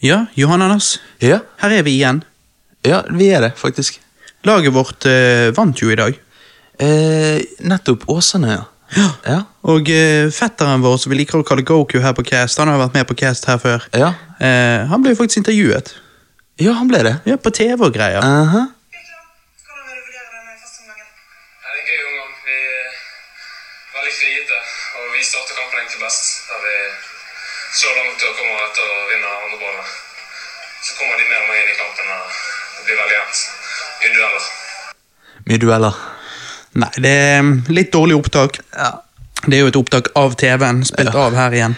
Ja, Johan Anders. Ja, Her er vi igjen. ja vi er det, faktisk. Laget vårt eh, vant jo i dag. Eh, nettopp Åsane, ja. Ja. Og eh, fetteren vår, som vi liker å kalle Goku her på Cast, han har vært med på Cast her før. Ja, Eh, han ble jo faktisk intervjuet. ja han ble det. Ja, På TV og greier. Uh Hvordan så langt og kommer etter å vinne andreballen. Så kommer de mer og mer inn i kampen, og det blir veldig jevnt. Mye dueller. Mye dueller. Nei, det er mm, litt dårlig opptak. Ja. Det er jo et opptak av TV-en, spilt Ja. av her igjen.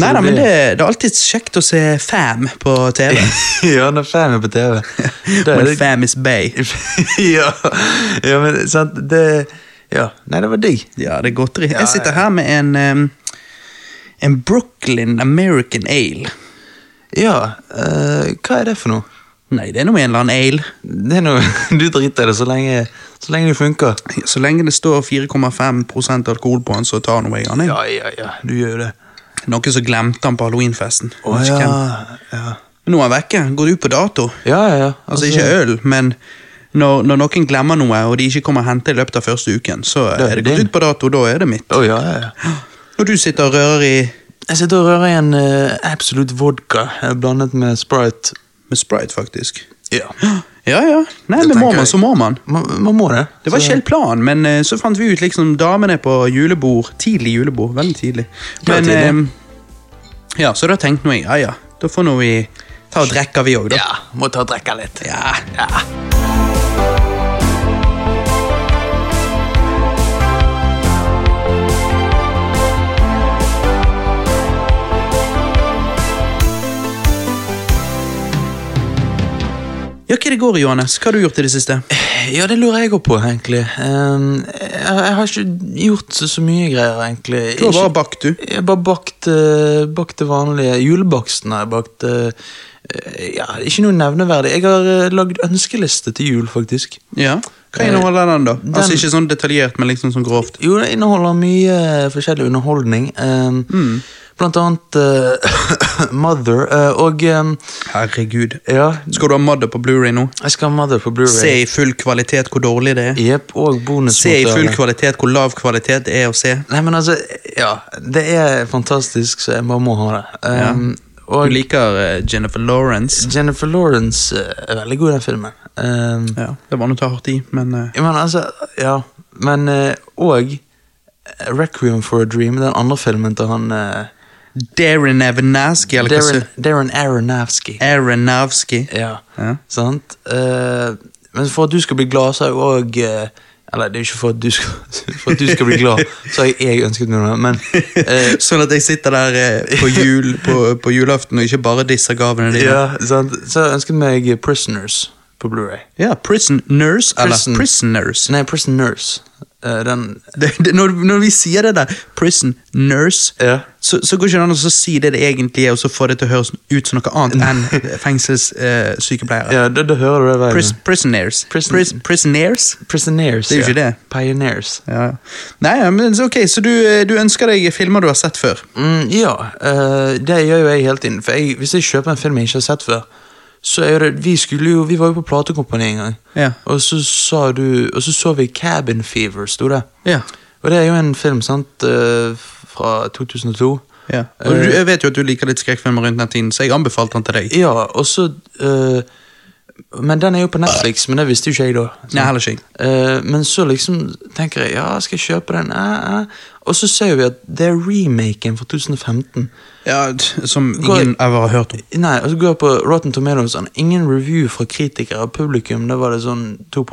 Nei da, det men det, det er alltid kjekt å se Fam på TV. ja, når fem er på TV. Da er When det- Fam is Bay. ja. ja, men sant, det Ja. Nei, det var digg. Ja, det er godteri. Ja, Jeg sitter her med en um, En Brooklyn American Ale. Ja, eh, hva er det for noe? Nei, det er nå en eller annen ale. Det er noe, Du driter i det så lenge, så lenge det funker. Så lenge det står 4,5 alkohol på den, så tar nå jeg den. Ja, ja, ja, du gjør jo det. Noen som glemte den på halloweenfesten. Oh, ja, hvem. ja. Nå er han vekke. Går ut på dato. Ja, ja, ja. Altså ikke øl, men når, når noen glemmer noe, og de ikke kommer og henter i løpet av første uken, så Da er er det det gått ut på dato, da er det mitt. Oh, ja, ja, ja. Når du sitter og rører i Jeg sitter og rører i en uh, Absolute vodka blandet med Sprite. med Sprite, faktisk. Ja. Ja, ja. Nei, Det men må man, så må man. Man, man må det. Det var Så- ikke helt planen, men uh, så fant vi ut liksom damene på julebord. Tidlig julebord. Veldig tidlig. Men ja, tidlig. eh, Ja, så da tenkte jeg ja ja, da får nå vi ta og drikke vi òg, da. Ja, må ta og drikke litt. Ja. Ja. Ja, hva det går i, Johannes? Hva har du gjort i det siste? Ja, det lurer jeg òg på, egentlig. Um, jeg, jeg har ikke gjort så, så mye greier, egentlig. Du har bare bakt, du. Jeg har bare bakt, eh, bakt det vanlige. Julebaksten har jeg bakt. eh, ja, ikke noe nevneverdig. Jeg har uh, lagd ønskeliste til jul, faktisk. Ja. Hva inneholder den, da? Den- Altså Ikke sånn detaljert, men liksom sånn grovt. Jo, det inneholder mye forskjellig underholdning. Um, Mm. Blant annet uh, Mother, uh, og um, Herregud. ja, Skal du ha Mother på Blu-ray nå? jeg skal ha Mother på Blu-ray. Se i full kvalitet hvor dårlig det er. Yep, og Se i full kvalitet hvor lav kvalitet det er å se. Nei, men altså, ja, det er fantastisk, så jeg bare må ha det. Um, Du og liker eh, Jennifer Lawrence. Jennifer Lawrence er veldig god i den filmen. Um, Ja, Det var noe ta hardt i, men uh, Men altså, ja Men Og Requiem for a Dream, den andre filmen til han Darren Aronofsky, eller Darren, hva Darren Aronofsky. Aronofsky. Ja, Ja. sant? Uh, men for at du skal bli glad, så har jeg òg Eller det er ikke for at du skal, at du skal bli glad, så har jeg, jeg ønsket meg noe, men eh, sånn at jeg sitter der eh, på, jul, på, på julaften og ikke bare disser gavene dine. ja, sant? Så har jeg ønsket meg Prisoners på Blu-ray. Ja, Prison Nurse, eller Prisoners. Nei, Prisoners. Eh, den Det, det, når, når vi sier det der, Prison Nurse, Ja. så, så går ikke det an å si det det egentlig er, og så få det til å høres ut som noe annet enn fengselssykepleiere. Ja, det, det, hører du det Pris, prisoners. Prison- Pris, prisoners? Prisoners. Det er jo ja. ikke det. Pioneers. Ja. Nei, men så ok, så du, eh, du ønsker deg filmer du har sett før? Mm, ja, uh, det gjør jo jeg hele tiden. For jeg, hvis jeg kjøper en film jeg ikke har sett før, så er det Vi skulle jo, vi var jo på platekompani en gang, Ja. og så sa du Og så så vi Cabin Fever, sto det. Ja. Og det er jo en film, sant, eh, fra 2002. ja. Og du, jeg vet jo at du liker litt skrekkfilmer rundt den tiden, så jeg anbefalte den til deg. Ja, og så eh, Men den er jo på Netflix, men det visste jo ikke jeg da. Så. Nei, heller ikke. Uh, men så liksom tenker jeg ja, skal jeg kjøpe den? Eh, eh. Og så ser vi at det er remaken fra 2015. Ja, Som som Går- ingen ever har hørt om. Nei, og så går jeg på Rotten Tomatoes, sånn, ingen review fra kritikere og publikum, da var det sånn 2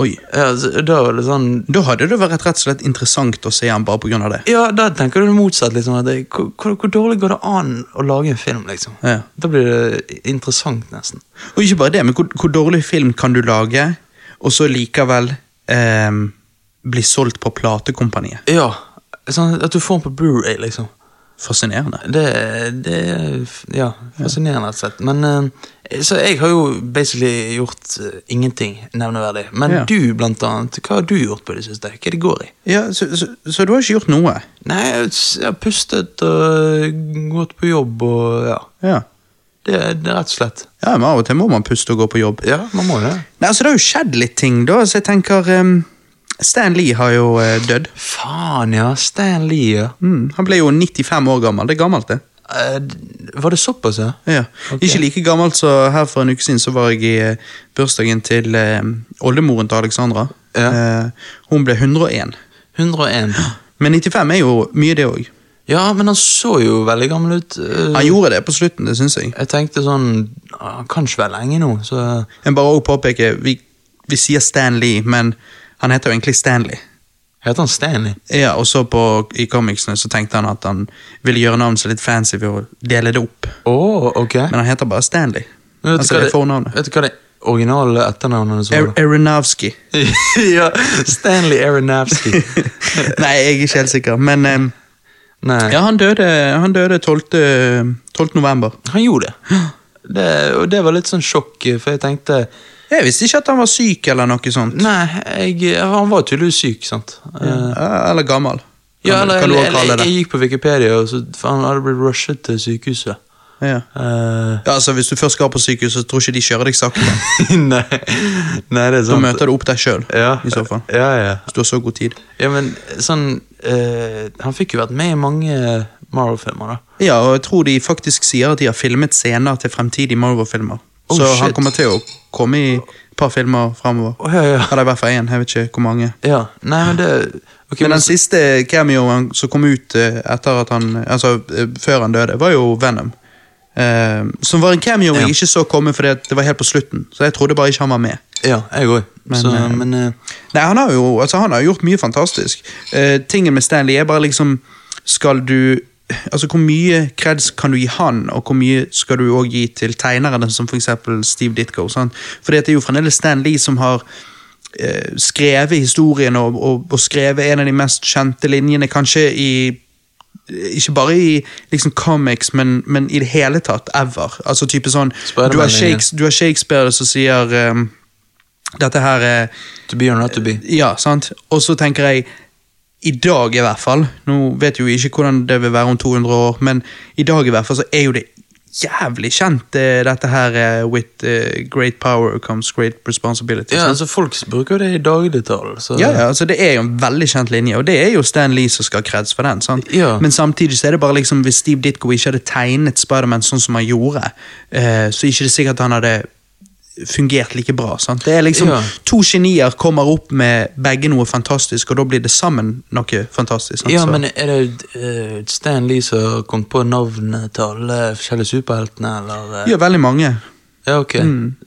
Oi. Da var det sånn Da hadde det vært rett og slett interessant å se den bare av det. Ja, da tenker du det motsatt, liksom. Det, hvor, hvor dårlig går det an å lage en film, liksom? Ja. Da blir det interessant, nesten. Og ikke bare det, men hvor, hvor dårlig film kan du lage, og så likevel eh, bli solgt på platekompaniet? Ja, sånn at du får den på Blu-ray, liksom. Fascinerende. Det, det ja, fascinerende, rett og slett. Men, eh, så jeg har jo basically gjort eh, ingenting nevneverdig. Men Ja. du, blant annet, hva har du gjort på det siste? Hva er det går i? Ja, så, så, så du har ikke gjort noe? Nei, jeg har pustet og gått på jobb og ja. Ja. Det, det er rett og slett. Ja, men Av og til må man puste og gå på jobb. Ja, man må det. Nei, altså Det har jo skjedd litt ting, da. Så jeg tenker um, Stan Lee har jo uh, dødd. Faen, ja. Stan Lee, ja. Mm, han ble jo 95 år gammel. Det er gammelt, det. Uh, var det såpass, ja? Ja. Okay. Ikke like gammelt så her for en uke siden så var jeg i eh, bursdagen til uh, oldemoren til Alexandra. Ja. Uh, hun ble 101. 101. Men 95 er jo mye, det òg. Ja, men han så jo veldig gammel ut. eh, Han gjorde det på slutten, det syns jeg. Jeg tenkte sånn Han kan ikke være lenge nå, så Jeg bare òg påpeker, vi, vi sier Stan Lee, men han heter jo egentlig Stanley. Heter han Stanley? Ja, og så på, i comicsene så tenkte han at han ville gjøre navnet seg litt fancy ved å dele det opp. Oh, ok. Men han heter bare Stanley. Men vet, Altså, det fornavnet. vet du hva det originale etternavnet hans var? Aronavsky. ja, Stanley Aronavsky. Nei, jeg er ikke helt sikker, men um, ja, han døde, han døde 12. 12. november. han gjorde det. det. Og det var litt sånn sjokk, for jeg tenkte Jeg visste ikke at han var syk eller noe sånt. Nei, jeg, han var tydeligvis syk, sant. Ja, Eller gammel. Kan, ja, eller, kan du eller, kalle jeg, gikk på Wikipedia, og så, han hadde blitt rushet til sykehuset. Ja. Uh, Ja, altså Hvis du først skal på sykehus, så tror ikke de kjører deg sakte. nei, nei, det er sant. Da møter du opp deg sjøl, ja, i så fall. Ja, ja. Hvis du har så god tid. Ja, men sånn uh, Han fikk jo vært med i mange Marvel-filmer, da. Ja, og jeg tror de faktisk sier at de har filmet scener til fremtidige Marvel-filmer. Oh, så han kommer til å komme i et par filmer framover. Oh, ja, ja. Eller i hvert fall én, jeg vet ikke hvor mange. ja. Nei, men det okay, Men den siste cameoen som kom ut eh, etter at han Altså eh, før han døde, var jo Venom. Uh, som var en cameo jeg ikke så komme fordi det var helt på slutten. Så jeg trodde bare ikke han var med. Ja, jeg også. Men, Så, uh, men uh... Nei, han har jo altså, han har gjort mye fantastisk. Tingen med Stanley er bare liksom Skal du Altså, hvor mye kreds kan du gi han, og hvor mye skal du også gi til tegnerne, som eksempel Steve Ditko? Sant? For det er jo fremdeles Stan Lee som har eh, skrevet historien og, og, og skrevet en av de mest kjente linjene, kanskje i ikke bare i liksom comics, men, men i det hele tatt, ever. Altså type sånn Du har. Du har Shakespeare som sier um, Dette her er To be or not to be. ja, sant? Og så tenker jeg, i dag i hvert fall, nå vet jo ikke hvordan det vil være om 200 år, men i dag i hvert fall så er jo det jævlig kjent, eh, dette her eh, with eh, great power comes great responsibility. Ja, altså Folk bruker det i dagligtale. Så Ja, ja, altså Det er jo en veldig kjent linje, og det er jo Stan Lee som skal ha kreds for den. sant? Ja. Men samtidig så er det bare liksom, hvis Steve Ditko ikke hadde tegnet Spiderman sånn som han gjorde, så er det ikke sikkert han hadde fungert like bra. sant? Det er liksom Ja. To genier kommer opp med begge noe fantastisk, og da blir det sammen noe fantastisk. sant? Ja, Så- men er det uh, Stan Lee som har kommet på navnet til alle forskjellige superheltene, eller? eh? Ja, veldig mange. Ja, ok.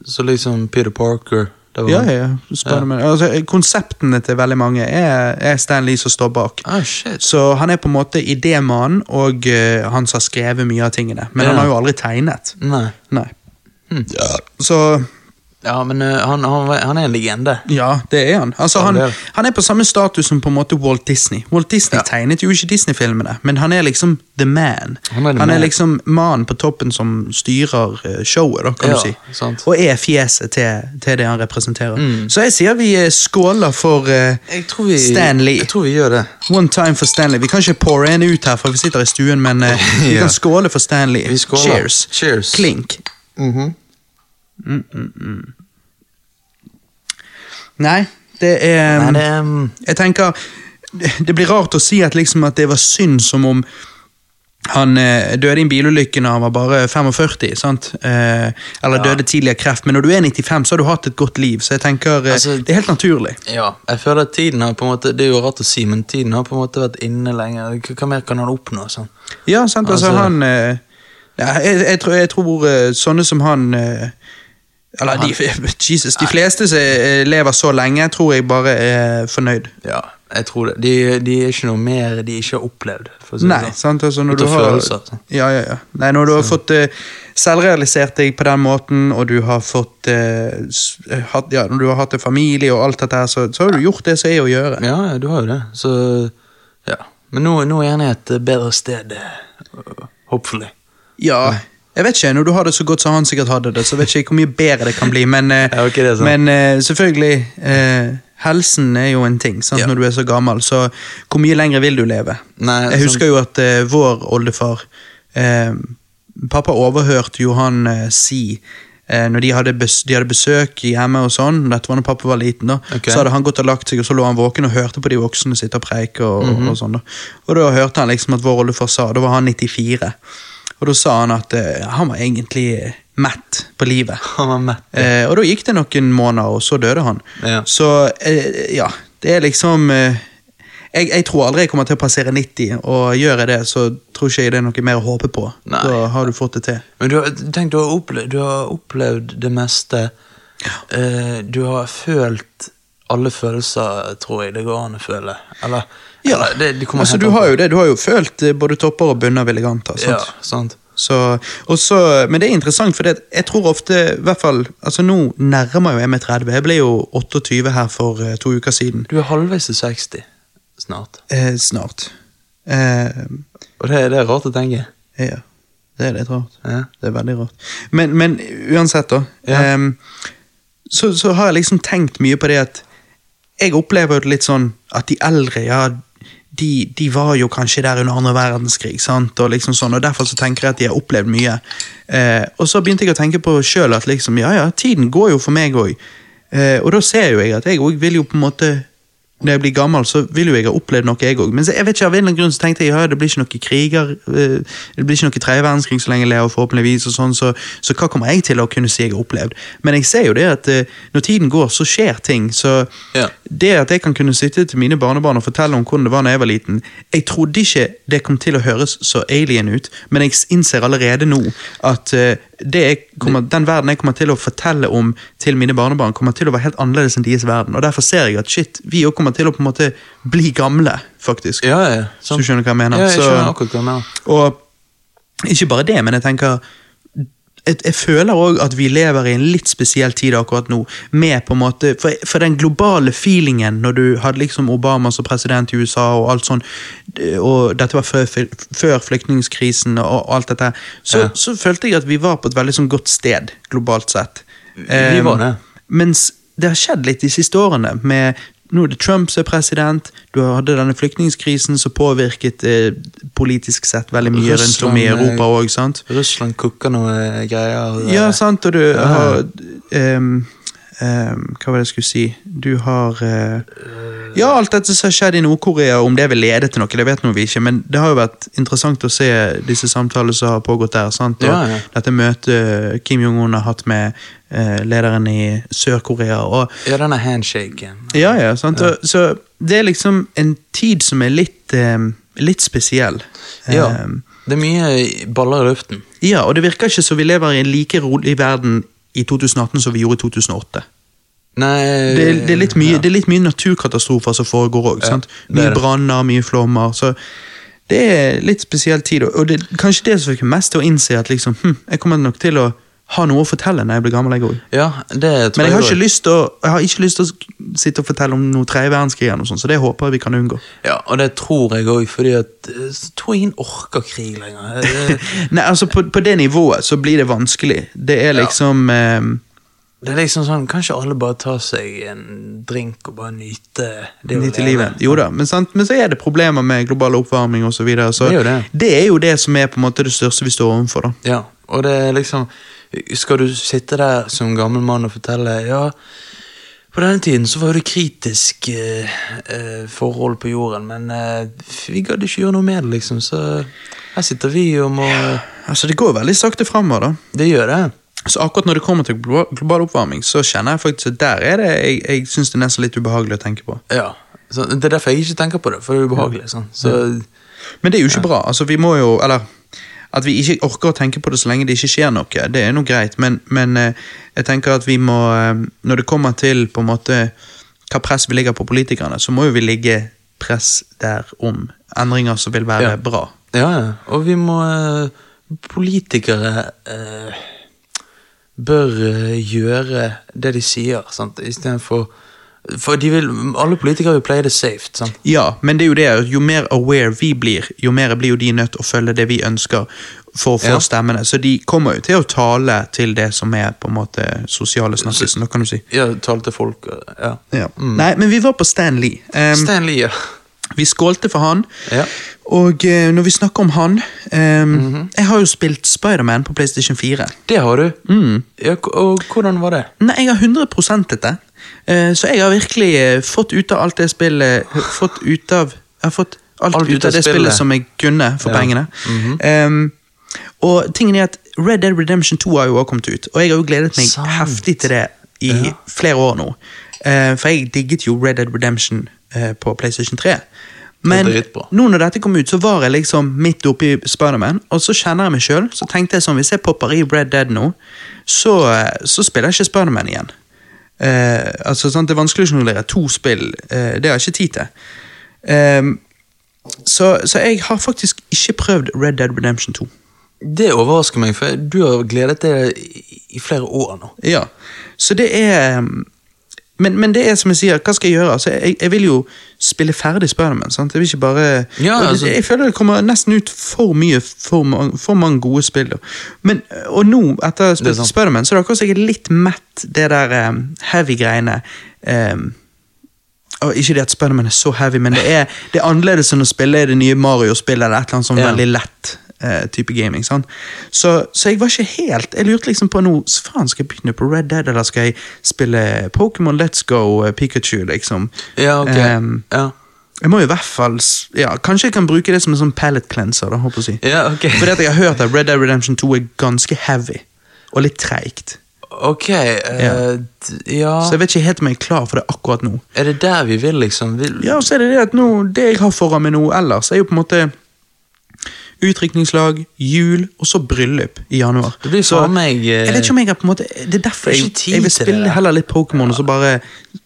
Så liksom Peter Parker det var Ja, ja, ja. Altså, konseptene til veldig mange er, er Stan Lee som står bak. Ah, shit. Så han er på en måte idémannen, og uh, han som har skrevet mye av tingene. Men Ja. han har jo aldri tegnet. Nei. Nei. Ja Så Ja, men uh, han, han, han er en legende. ja, det er han. Altså, han, han er på samme status som på en måte Walt Disney. Walt Disney Ja. tegnet jo ikke Disney-filmene, men han er liksom the man. Han er han er man. liksom mannen på toppen som styrer eh, showet, da, kan Ja, du si. sant. Og er fjeset til, til det han representerer. Mm. Så jeg sier vi eh, skåler for uh, vi, Stanley. Jeg tror vi gjør det. One time for Stanley. Vi kan ikke pore en ut her, for vi sitter i stuen, men eh, vi kan skåle for Stanley. Cheers. Cheers. Klink. Mhm. Nei, det er Nei, det er um, Jeg tenker Det blir rart å si at, liksom, at det var synd som om han eh, døde i en bilulykke når han var bare 45, sant? Eh, eller døde tidlig av kreft. Men når du er 95, så har du hatt et godt liv, så jeg tenker eh, Altså- det er helt naturlig. Ja, jeg føler at tiden har på en måte Det er jo rart å si, men tiden har på en måte vært inne lenger. Hva mer kan han oppnå? Sånn? Ja, sant, altså, Altså- han eh, ja, jeg, jeg, tror, jeg tror eh, sånne som han eh, Eller de, Jesus, de fleste som lever så lenge, tror jeg bare er fornøyd. Ja, jeg tror det. De, de er ikke noe mer de ikke har opplevd. Si Nei, sånn. sant, altså når du har følelser, sånn. Ja, ja, ja. Nei, når du har fått uh, selvrealisert deg på den måten, og du har fått uh, hatt, Ja, når du har hatt en familie og alt dette her, så, så har du gjort det som er å gjøre. Ja, du har jo det. Så ja. Men nå, nå er jeg gjerne et bedre sted. Hopefully. Ja, jeg vet ikke, når du har det så godt som han sikkert hadde det, så vet ikke jeg hvor mye bedre det kan bli, men, eh, Ja, okay, men eh, selvfølgelig, eh, helsen er jo en ting, sant, Ja. når du er så gammel, så hvor mye lenger vil du leve? Nei, Jeg husker jo at eh, vår oldefar, eh, pappa overhørte jo han eh, si når de hadde, de hadde besøk hjemme og sånn, dette var når pappa var liten, da, okay. så hadde han gått og lagt seg, og så lå han våken og hørte på de voksne sitte og preike. Og, Mhm. og sånn da. Og da hørte han liksom at vår oldefar sa, da var han 94, og da sa han at uh, han var egentlig mett på livet. Han var mett. Eh, og da gikk det noen måneder, og så døde han. Ja. Så eh, ja, det er liksom eh, jeg, jeg tror aldri jeg kommer til å passere 90, og gjør jeg det, så tror ikke jeg det er noe mer å håpe på. Nei. Da har du fått det til. Men du, tenk, du, har opplevd, du har opplevd det meste. Eh, du har følt alle følelser, tror jeg det går an å føle. Eller, Ja, det, det kommer altså, du har jo det. Du har jo følt eh, både topper og bunner, vil jeg anta. Ja, Sant? Så, og så, men det er interessant, for det, jeg tror ofte i hvert fall, altså Nå nærmer jo jeg meg 30. Jeg ble jo 28 her for eh, to uker siden. Du er halvveis til 60 snart. Eh, snart. Eh, Og det, det er rart å tenke. ja, det er litt rart. Ja. Det er veldig rart. Men, men uansett, da. Ja. Eh, så, så har jeg liksom tenkt mye på det at jeg opplever det litt sånn at de eldre, ja, de, de var jo kanskje der under andre verdenskrig, sant, og liksom sånn, og derfor så tenker jeg at de har opplevd mye. Eh, og så begynte jeg å tenke på sjøl at liksom, ja ja, tiden går jo for meg òg. Eh, og da ser jo jeg at jeg òg vil jo på en måte når jeg blir gammel, så vil jo jeg ha opplevd noe, jeg òg. Men jeg vet ikke, av en eller annen grunn så tenkte jeg ja, det blir ikke noe kriger. eh, Det blir ikke noe tredje verdenskrig så lenge jeg lever, forhåpentligvis. og sånn, så, så hva kommer jeg til å kunne si jeg har opplevd? Men jeg ser jo det at eh, når tiden går, så skjer ting. Så Ja. det at jeg kan kunne sitte til mine barnebarn og fortelle om hvordan det var da jeg var liten Jeg trodde ikke det kom til å høres så alien ut, men jeg innser allerede nå at eh, jeg kommer, den verden jeg kommer til å fortelle om til mine barnebarn, kommer til å være helt annerledes enn deres verden. Og derfor ser jeg at shit, vi òg kommer til å på en måte bli gamle, faktisk. Ja, ja. Så du skjønner hva jeg mener? Ja, jeg skjønner akkurat hva jeg mener. og ikke bare det, men jeg tenker jeg, jeg føler òg at vi lever i en litt spesiell tid akkurat nå. Med på en måte, for, for den globale feelingen når du hadde liksom Obama som president i USA, og alt sånn, og dette var før, før flyktningkrisen og alt dette, så, Ja. så følte jeg at vi var på et veldig sånn godt sted globalt sett. Vi var det. Mens det har skjedd litt de siste årene. med nå er det Trump som er president, du hadde denne flyktningkrisen som påvirket eh, politisk sett veldig mye rundt om i eh, Europa òg? Russland koker noe greier. eh, Ja, sant, og du Ja. har um, um, Hva var det jeg skulle si? Du har uh, Ja, alt dette som har skjedd i Nord-Korea, om det vil lede til noe, det vet nå vi ikke, men det har jo vært interessant å se disse samtalene som har pågått der. sant? Og Ja, ja. Dette møtet Kim Jong-un har hatt med eh, lederen i Sør-Korea. Ja, denne handshaken. ja, ja, sant? Ja. så det er liksom en tid som er litt, eh, litt spesiell. Ja. Eh, Det er mye baller i luften. ja, og det virker ikke som vi lever i en like rolig verden i 2018 som vi gjorde i 2008. Nei Det, det, er, litt mye, ja. det er litt mye naturkatastrofer som foregår òg. Ja, mye branner, mye flommer. Så det er litt spesiell tid. og- det kanskje det som fikk mest til å innse at liksom, hm, jeg kommer nok til å ha noe å fortelle når jeg blir gammel. jeg også. Ja, det tror Men jeg har, også. ikke lyst til å, jeg har ikke lyst til å sitte og fortelle om noe tredje verdenskrig, eller noe sånt, så det håper jeg vi kan unngå. Ja, og det tror jeg òg, fordi at eh, så tror jeg ingen orker krig lenger. Eh, Nei, altså På, på det nivået så blir det vanskelig. Det er Ja. liksom ehm, Det er liksom sånn, Kanskje alle bare tar seg en drink og bare nyte det leve. livet. Jo da, men, sant? men så er det problemer med global oppvarming osv. Så, videre, så Det er det. det er jo det som er på en måte det største vi står overfor. da. Ja, og det er liksom Skal du sitte der som gammel mann og fortelle Ja, på denne tiden så var det kritisk eh, eh, forhold på jorden, men eh, vi gadd ikke gjøre noe med det, liksom, så her sitter vi og må Altså Det går veldig sakte framover. da. Det gjør det. Så akkurat når det kommer til global oppvarming, så kjenner jeg faktisk at der er det jeg, jeg syns det er nesten litt ubehagelig å tenke på. Ja. Så det er derfor jeg ikke tenker på det, for det er ubehagelig. Sånn. Så Men det er jo ikke bra. altså vi må jo, eller At vi ikke orker å tenke på det så lenge det ikke skjer noe, det er nå greit, men, men eh, jeg tenker at vi må eh, Når det kommer til på en måte hva press vi ligger på politikerne, så må jo vi ligge press der om endringer som vil være Ja. bra. Ja, ja. Og vi må eh, Politikere eh, bør gjøre det de sier, sant, istedenfor For de vil, alle politikere vil play det safe. Sant? Ja, men det er jo det, jo mer aware vi blir, jo mer blir jo de nødt til å følge det vi ønsker for å få Ja. stemmene. Så de kommer jo til å tale til det som er på en måte sosiale snakkisen, kan du si. Ja, tale til folk. Ja. Ja. Nei, men vi var på Stan Lee. Um, Stan Lee, ja. vi skålte for han, Ja. Og uh, når vi snakker om han um, mm -hmm. Jeg har jo spilt Spiderman på PlayStation 4. Det har du. Mm. Ja, og hvordan var det? Nei, jeg har 100 det. Eh, så jeg har virkelig eh, fått ut av alt det spillet Fått ut av Jeg har fått alt, Alt ut av det spillet. som jeg kunne for Ja. pengene. Mm -hmm. um, og tingen er at Red Dead Redemption 2 har jo også kommet ut, og jeg har jo gledet meg Sant. heftig til det i Ja. flere år nå. Uh, for jeg digget jo Red Dead Redemption uh, på PlayStation 3. Men nå når dette kom ut, så var jeg liksom midt oppe i Spiderman, og så kjenner jeg meg sjøl. Så tenkte jeg sånn, hvis jeg popper i Red Dead nå, så, så spiller jeg ikke Spiderman igjen. Eh, altså, sant? Det er vanskelig å sjonglere to spill. eh, det har jeg ikke tid til. Eh, så, så jeg har faktisk ikke prøvd Red Dead Redemption 2. Det overrasker meg, for du har gledet deg i, flere år nå. Ja, så det er um, men, men det er som jeg sier, hva skal jeg gjøre? Altså, jeg, jeg vil jo spille ferdig Spiderman. sant? Jeg vil ikke bare Ja, altså- Jeg føler det kommer nesten ut for mye, for, for mange gode spill. Men, og nå, etter er. Spiderman, så er det akkurat som jeg er litt mett det der um, heavy-greiene. Um, og ikke det at Spiderman er så heavy, men det er, det er annerledes enn å spille i det nye Mario-spillet eller et eller annet sånn Ja. veldig lett eh, type gaming. sant? Så, så jeg var ikke helt Jeg lurte liksom på nå faen skal jeg begynne på Red Dead, eller skal jeg spille Pokémon Let's Go eh, Pikachu, liksom? Ja, ok. Um, ja. Jeg må i hvert fall ja, Kanskje jeg kan bruke det som en sånn palette cleanser. da, håper jeg ja, okay. Fordi at jeg har hørt at Red Dead Redemption 2 er ganske heavy. Og litt treigt. Ok, uh, Ja. ja. Så jeg vet ikke helt om jeg er klar for det akkurat nå. Er det der vi vil, liksom? Vil... Ja, og så er det det at nå, det jeg har foran meg nå ellers, er jo på en måte utdrikningslag, jul og så bryllup i januar. Det blir så, meg, Jeg vet ikke om jeg har på en måte Det er derfor er jeg, jeg vil spille heller litt Pokémon og så bare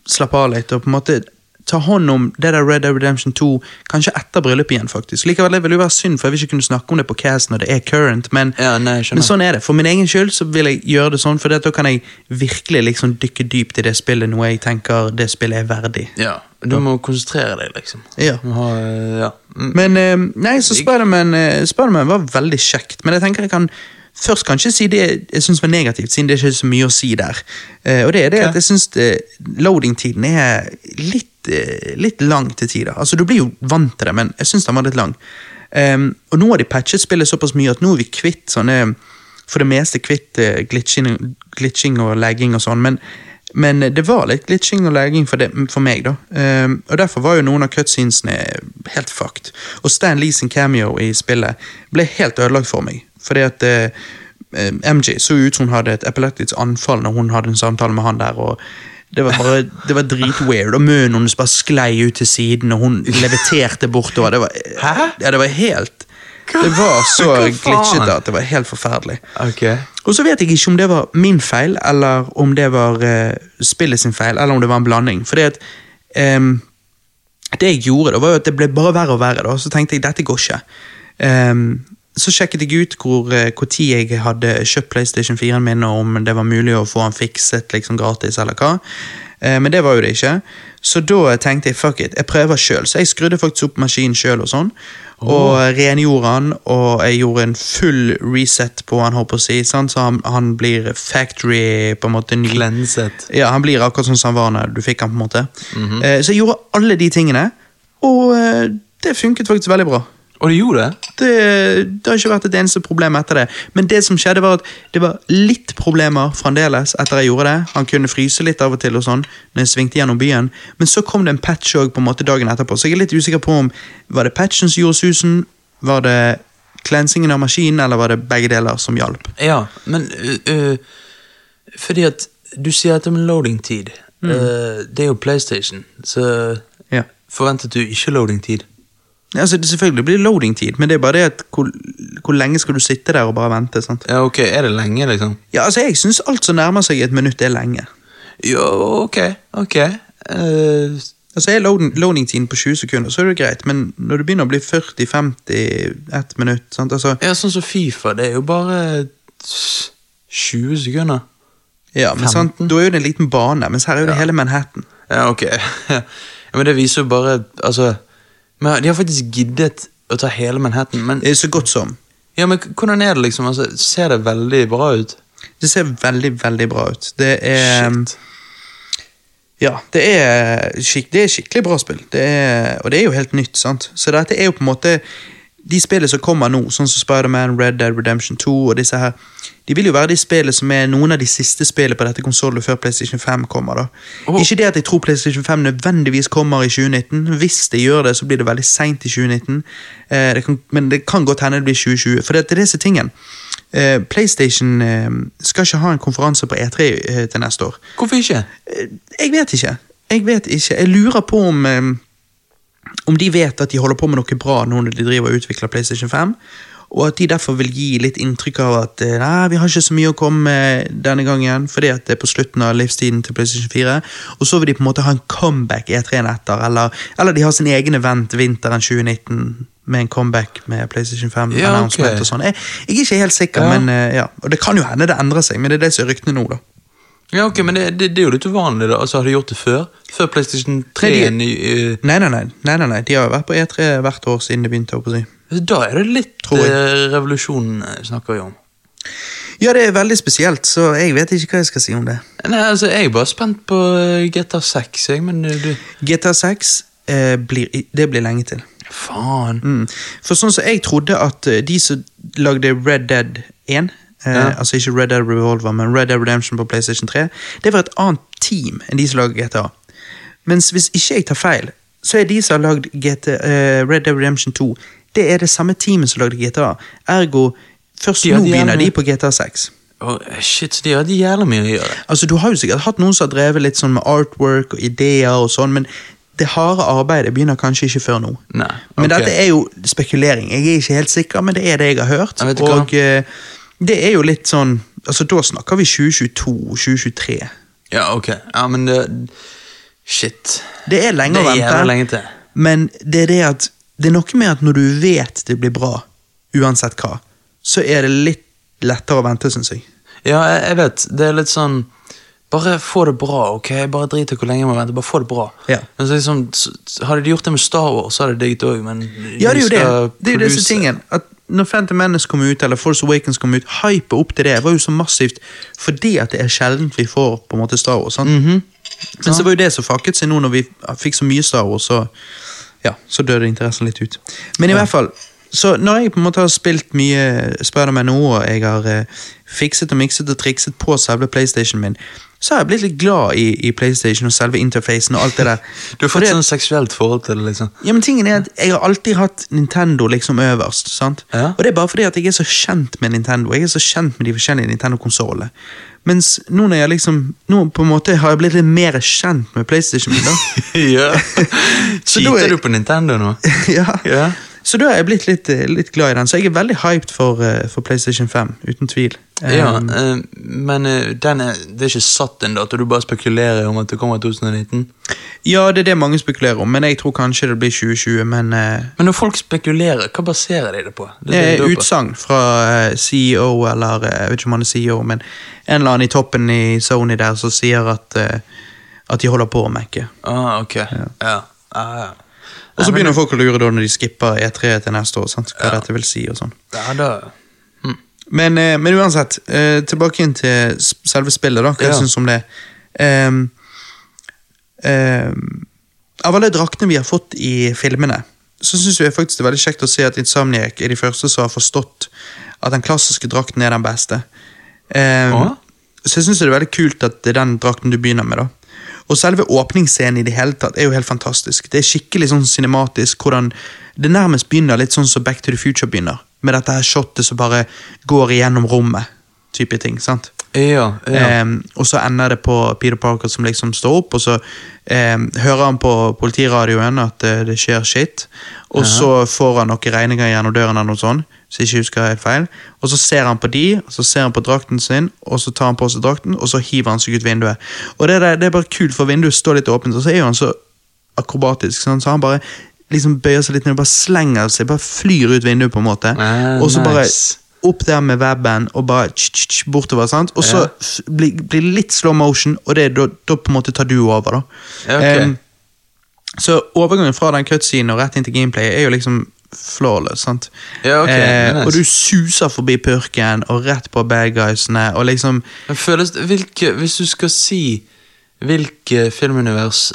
slappe av litt. Og på en måte ta hånd om det der Red Dead Redemption 2 kanskje etter bryllupet igjen, faktisk. Likevel det vil jo være synd, for jeg vil ikke kunne snakke om det på cast når det er current, men, Ja, nei, men sånn er det. For min egen skyld så vil jeg gjøre det sånn, for da kan jeg virkelig liksom dykke dypt i det spillet, noe jeg tenker det spillet er verdig. Ja, du må konsentrere deg, liksom. Ja. Eh, ja. Mm. Men eh, nei, så Spiderman eh, Spiderman var veldig kjekt, men jeg tenker jeg kan først kanskje si det jeg syns var negativt, siden det er ikke så mye å si der. Eh, og det er det okay. at jeg syns loading-tiden er litt, eh, litt lang til tider. Altså, du blir jo vant til det, men jeg syns den var litt lang. Um, og nå har de patchet spillet såpass mye at nå er vi kvitt sånne For det meste kvitt uh, glitching, glitching og lagging og sånn, men men det var litt glitching og lagging for, det, for meg, da. Um, og Derfor var jo noen av cutscenesene helt fucked. Og Stan Lee sin cameo i spillet ble helt ødelagt for meg. Fordi at eh, eh, MJ så ut som hun hadde et epileptisk anfall når hun hadde en samtale med han der. og det var bare, det var dritweird, og munnen hennes bare sklei ut til siden, og hun leviterte bortover. Det var, Hæ? Ja, det var helt Det var så glitchete at det var helt forferdelig. Okay. Og så vet jeg ikke om det var min feil, eller om det var uh, spillet sin feil, eller om det var en blanding. Fordi at um, Det jeg gjorde, da, var jo at det ble bare verre og verre. da, Så tenkte jeg dette går ikke. Um, så sjekket jeg ut hvor eh, hvor tid jeg hadde kjøpt PlayStation 4-en min, og om det var mulig å få den fikset liksom gratis, eller hva. Uh, men det var jo det ikke. Så da tenkte jeg fuck it, jeg prøver sjøl. Så jeg skrudde faktisk opp maskinen sjøl og sånn. Og rengjorde han, og jeg gjorde en full reset på han, håper jeg. Sant? Så han, han blir factory på en måte ny. Klenset. Ja, han blir akkurat sånn som han var da du fikk han, på en måte. Mm -hmm. så jeg gjorde alle de tingene, og eh, det funket faktisk veldig bra. Og det gjorde det? Det, det har ikke vært et eneste problem etter det. Men det som skjedde var at det var litt problemer fremdeles etter jeg gjorde det. Han kunne fryse litt av og til og sånn når jeg svingte gjennom byen. Men så kom det en patch også på en måte dagen etterpå, så jeg er litt usikker på om var det patchen som gjorde susen, var det klensingen av maskinen, eller var det begge deler som hjalp? Ja, men øh, øh, Fordi at du sier dette med loading-tid. Øh, det er jo PlayStation, så Ja. forventet du ikke loading-tid? Altså, det selvfølgelig blir loading-tid, men det er bare det at hvor, hvor lenge skal du sitte der og bare vente? sant? Ja, ok, Er det lenge, liksom? Ja, altså, Jeg syns alt som nærmer seg et minutt, er lenge. Jo, ok, ok. Uh... Altså, Er loading- loading-tiden på 20 sekunder, så er det greit, men når det begynner å bli 40-50 ett minutt sant? Altså, ja, sånn som Fifa, det er jo bare 20 sekunder. ja, men sant? Da er jo det en liten bane, mens her er jo det hele Manhattan. Ja, ok. ja, men det viser jo bare Altså men De har faktisk giddet å ta hele Manhattan, men, så godt som. ja, men hvordan er det, liksom? Altså, ser det veldig bra ut? Det ser veldig, veldig bra ut. Det er Shit. Ja, det er, skik det er skikkelig bra spill. Det er, og det er jo helt nytt, sant. Så dette er jo på en måte de spillene som kommer nå, sånn som Spider-Man, Red Dead Redemption 2 og disse her, de vil jo være de spillene som er noen av de siste spillene på dette konsollet før PlayStation 5 kommer. da. Oh. Ikke det at jeg tror PlayStation 5 nødvendigvis kommer i 2019. Hvis det gjør det, så blir det veldig seint i 2019. Eh, det kan, men det kan godt hende det blir 2020. For det, det er disse tingene. Eh, PlayStation eh, skal ikke ha en konferanse på E3 eh, til neste år. Hvorfor ikke? Eh, Jeg vet ikke. Jeg vet ikke. Jeg lurer på om eh, om de vet at de holder på med noe bra nå når de driver og utvikler PlayStation 5, og at de derfor vil gi litt inntrykk av at eh, nei, vi har ikke så mye å komme med denne gangen, fordi at det er på slutten av livstiden til PlayStation 4, og så vil de på en måte ha en comeback E3-en etter, eller, eller de har sin egen event vinteren 2019 med en comeback med PlayStation 5 Ja, okay. og sånn. Jeg, jeg er ikke helt sikker, Ja. men eh, ja. Og det kan jo hende det endrer seg, men det er det som er ryktene nå, da. Ja, ok, Men det, det, det er jo litt uvanlig. da. Altså, Har de gjort det før? Før PlayStation 3? Nei, de- eh, Nei, nei, nei, nei, nei, nei. De har jo vært på E3 hvert år siden det begynte. å si. da er det litt eh, revolusjon eh, snakker vi om. Ja, det er veldig spesielt, så jeg vet ikke hva jeg skal si om det. Nei, altså, Jeg er bare spent på GTA 6, jeg, men du GTA 6 eh, blir, det blir lenge til. Faen. Mm. For sånn som jeg trodde at de som lagde Red Dead 1, eh, Ja. altså ikke Red Dead Revolver, men Red Dead Redemption på PlayStation 3, det var et annet team enn de som lager GTA. Mens hvis ikke jeg tar feil, så er de som har lagd GTA, eh, Red Dead Redemption 2, det er det samme teamet som lagde GTA. Ergo, først nå begynner de på GTA 6. Oh, shit, så de har jævlig mye å gjøre. Altså, Du har jo sikkert hatt noen som har drevet litt sånn med artwork og ideer, og sånn, men det harde arbeidet begynner kanskje ikke før nå. Nei, Men dette er jo spekulering. Jeg er ikke helt sikker, men det er det jeg har hørt. Jeg ikke hva. Det er jo litt sånn altså Da snakker vi 2022-2023. Ja, ok. Ja, men det Shit. Det er lenge Det å vente, lenge til. men det er det at det er noe med at når du vet det blir bra, uansett hva, så er det litt lettere å vente, syns jeg. Ja, jeg, jeg vet. Det er litt sånn Bare få det bra, ok? Bare drit i hvor lenge jeg må vente. Bare få det bra. Ja. Men så liksom, så- Hadde de gjort det med Star Wars, så hadde det digget òg, men Ja, det er jo det. Det er jo disse tingene. At når Phantom Menace kom ut, eller Force Awakens kom ut, hypet opp til det var jo så massivt fordi at det er sjelden vi får på en måte Star Wars. sant? Mhm. Men så var jo det som fakket seg nå når vi fikk så mye Star Wars, så, ja, så døde interessen litt ut. Men i hvert fall, så når jeg på en måte har spilt mye Spider-Man nå, og jeg har eh, fikset og mikset og trikset på selve PlayStation min, så har jeg blitt litt glad i, i PlayStation og selve interfacen og alt det der. Du har fått det- sånn seksuelt forhold til det, liksom. ja, men tingen er at Jeg har alltid hatt Nintendo liksom øverst. sant? Ja. Og det er bare fordi at jeg er så kjent med Nintendo. Jeg er så kjent med de forskjellige Nintendo-konsollene. Mens nå når jeg liksom Nå på en måte har jeg blitt litt mer kjent med PlayStation. min, da. ja. Er- Cheater du på Nintendo nå? ja. Ja. Så da er jeg blitt litt, eh, litt glad i den. Så jeg er veldig hyped for, eh, for PlayStation 5, uten tvil. Ja, Um, men den er, det er ikke satt en dato, du bare spekulerer om at det kommer i 2019. ja, det er det mange spekulerer om, men jeg tror kanskje det blir 2020. Men Men når folk spekulerer, hva baserer de det på? Det er utsagn fra CEO, eller jeg vet ikke om han er CEO, men en eller annen i toppen i Sony der som sier at, at de holder på å mekke. Ah, ok. Ja. Ah, ja. Og så begynner folk å lure da når de skipper E3 til neste år, sant? hva Ja. dette vil si og sånn. Ja, da hm. Men, eh, men uansett, eh, tilbake inn til selve spillet, da. Hva Ja. jeg syns om det. Um, um, av alle draktene vi har fått i filmene, så syns jeg faktisk det er veldig kjekt å se at Insomniac er de første som har forstått at den klassiske drakten er den beste. Um, Å? Så jeg syns det er veldig kult at det er den drakten du begynner med. da. Og selve åpningsscenen i det hele tatt er jo helt fantastisk. Det er skikkelig sånn cinematisk. hvordan Det nærmest begynner litt sånn som Back to the Future begynner. Med dette her shotet som bare går igjennom rommet. type ting, sant? Ja, ja. Um, og så ender det på Peter Parker som liksom står opp, og så um, hører han på politiradioen at uh, det skjer shit. Og så får han noen regninger gjennom døren eller noe sånt, så jeg ikke husker helt feil. Og så ser han på de, og så ser han på drakten sin, og så tar han på seg drakten, og så hiver han seg ut vinduet. Og det, er- det er bare kult, for vinduet står litt åpent, og så er jo han så akrobatisk, sånn, så han bare liksom bøyer seg litt ned og bare slenger seg, bare flyr ut vinduet på en måte. Ah, og så bare opp der med webben og bare tsk, tsk, bortover. sant? Og så Ja. blir bli litt slow motion, og det, da på en måte tar du over. da. Ja, okay. um, så overgangen fra den cutscenen og rett inn til gameplay er jo liksom flawless. sant? Ja, okay, Eh, nice. Og du suser forbi purken og rett på bad guysene. og liksom... Føles hvilke, Hvis du skal si hvilke filmunivers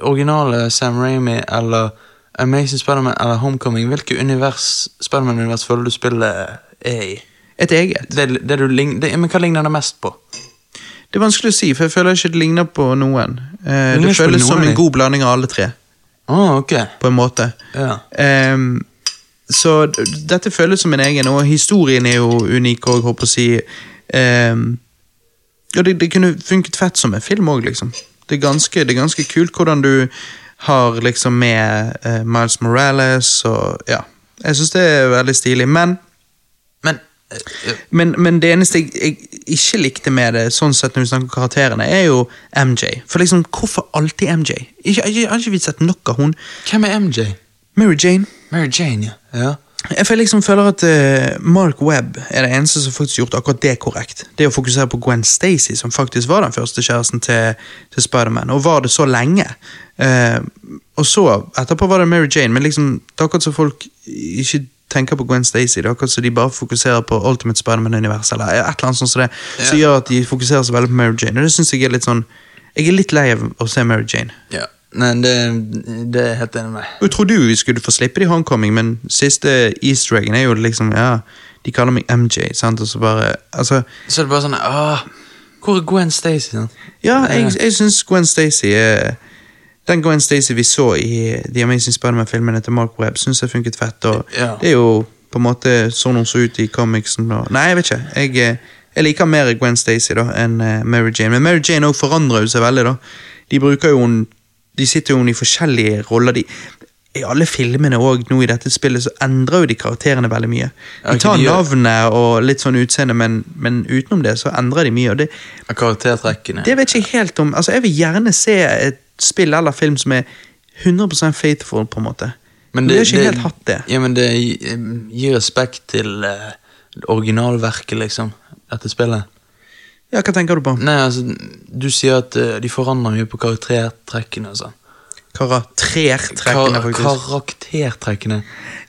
Originale Sam Raimi eller, Amazing Spiderman eller Homecoming, hvilket univers Spiderman-univers føler du spillet er i? Et eget. Det, det du det, men hva ligner det mest på? Det er vanskelig å si, for jeg føler ikke det ligner på noen. Eh, det føles noen som en god blanding av alle tre, Å, okay. på en måte. Ja. Um, så dette føles som en egen, og historien er jo unik òg, håper å si Um, Ja, det, det kunne funket fett som en film òg, liksom. Det er, ganske, det er ganske kult hvordan du har liksom med uh, Miles Morales og Ja. Jeg syns det er veldig stilig, men Men men, det eneste jeg, jeg ikke likte med det, sånn sett når vi snakker om karakterene, er jo MJ. For liksom, hvorfor alltid MJ? Ikke, jeg, har ikke vi sett nok av hun? hvem er MJ? Mary Jane. Mary Jane, ja. ja. Jeg føler liksom føler at uh, Mark Webb er det eneste som faktisk har gjort akkurat det korrekt. Det å fokusere på Gwen Stacy, som faktisk var den første kjæresten til, til Spiderman, og var det så lenge. Uh, og så, etterpå var det Mary Jane, men liksom, det er akkurat som folk ikke tenker på Gwen Stacy. Det er akkurat som de bare fokuserer på Ultimate Spiderman-universet, eller et eller annet sånt som det, som gjør at de fokuserer så veldig på Mary Jane. Og det synes jeg er litt sånn Jeg er litt lei av å se Mary Jane. ja. Nei, det, det er helt enig med. Jeg trodde jo vi skulle få slippe det i Homecoming, men siste easter eggen er jo liksom Ja, de kaller meg MJ, sant, og så bare Altså Så er det bare sånn Åh, hvor er Gwen Stacy? Ja, jeg, jeg syns Gwen Stacy er Den Gwen Stacy vi så i The Amazing Spiderman-filmene til Mark Webb, syns jeg funket fett. Og Ja. det er jo på en måte sånn hun så ut i comicsen. Og, nei, jeg vet ikke. Jeg, eh, jeg liker mer Gwen Stacy da enn eh, Mary Jane. Men Mary Jane også forandrer seg veldig. da De bruker jo hun, De sitter jo i forskjellige roller. De, I alle filmene og nå i dette spillet så endrer jo de karakterene veldig mye. De tar navnet og litt sånn utseende, men, men utenom det så endrer de mye. og det karaktertrekkene. det vet jeg ikke helt om. Altså, Jeg vil gjerne se et spill eller film som er 100% faithful, på en måte. Men det, vi har ikke helt hatt det. Ja, men det gir respekt til uh, originalverket, liksom. Dette spillet. Ja, Hva tenker du på? Nei, altså, du sier at uh, de forandrer mye på karaktertrekkene Altså. Karaktertrekkene, Karaktertrekkene, Kar karaktertrekkene.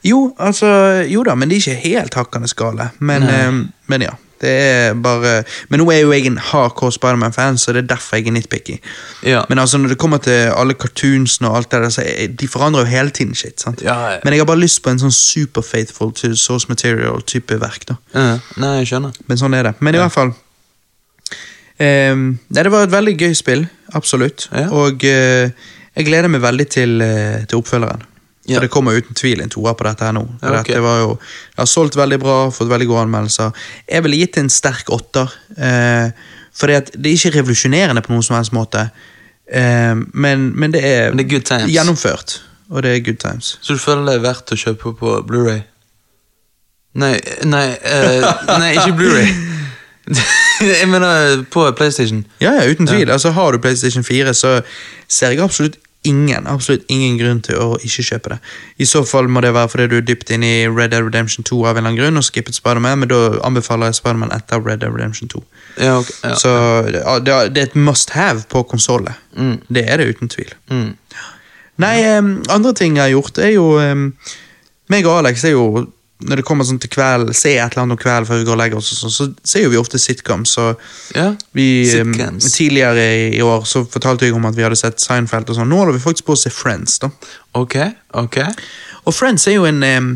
Jo, altså, jo da, men de er ikke helt hakkende skala Men, eh, men ja. Det er bare Men nå er jo jeg en hardcore Spiderman-fan, så det er derfor jeg er nitpicky. Ja. Men altså, når det kommer til alle cartoonsene og alt det der, så er, de forandrer jo hele tiden shit. sant? Ja, ja. Men jeg har bare lyst på en sånn super faithful to source material-type verk. da. Ja, nei, jeg skjønner. Men sånn er det. Men i hvert fall ehm, Nei, det var et veldig gøy spill. Absolutt. Ja. Og eh, jeg gleder meg veldig til, eh, til oppfølgeren. Ja. For det kommer uten tvil en toer på dette her nå. Ja, okay. dette var jo, jeg har solgt veldig bra, fått veldig gode anmeldelser. Jeg ville gitt en sterk åtter. Eh, for det, er ikke revolusjonerende på noen som helst måte. Eh, men, men det er, Men det er good times. gjennomført. Og det er good times. Så du føler det er verdt å kjøpe på Blu-ray? Nei, nei, eh, nei, ikke Blu-ray. jeg mener på PlayStation. Ja, ja, uten tvil. Altså, Har du PlayStation 4, så ser jeg absolutt ingen absolutt ingen grunn til å ikke kjøpe det. I så fall må det være fordi du er dypt inn i Red Dead Redemption 2 av en eller annen grunn og skippet Spiderman, men da anbefaler jeg Spiderman etter Red Dead Redemption 2. Ja, okay. Ja. Så ja, det er- et must have på konsollet. Mm. Det er det uten tvil. Mm. Nei, andre ting jeg har gjort, er jo meg og Alex er jo når det kommer sånn til kveld, se et eller annet om kvelden før vi går og legger oss, og sånn, så ser jo vi ofte sitcoms. Så ja. vi, em, Sitcoms. tidligere i år så fortalte jeg om at vi hadde sett Seinfeld. og sånn. Nå holder vi faktisk på å se Friends. da. Ok, ok. Og Friends er jo en um,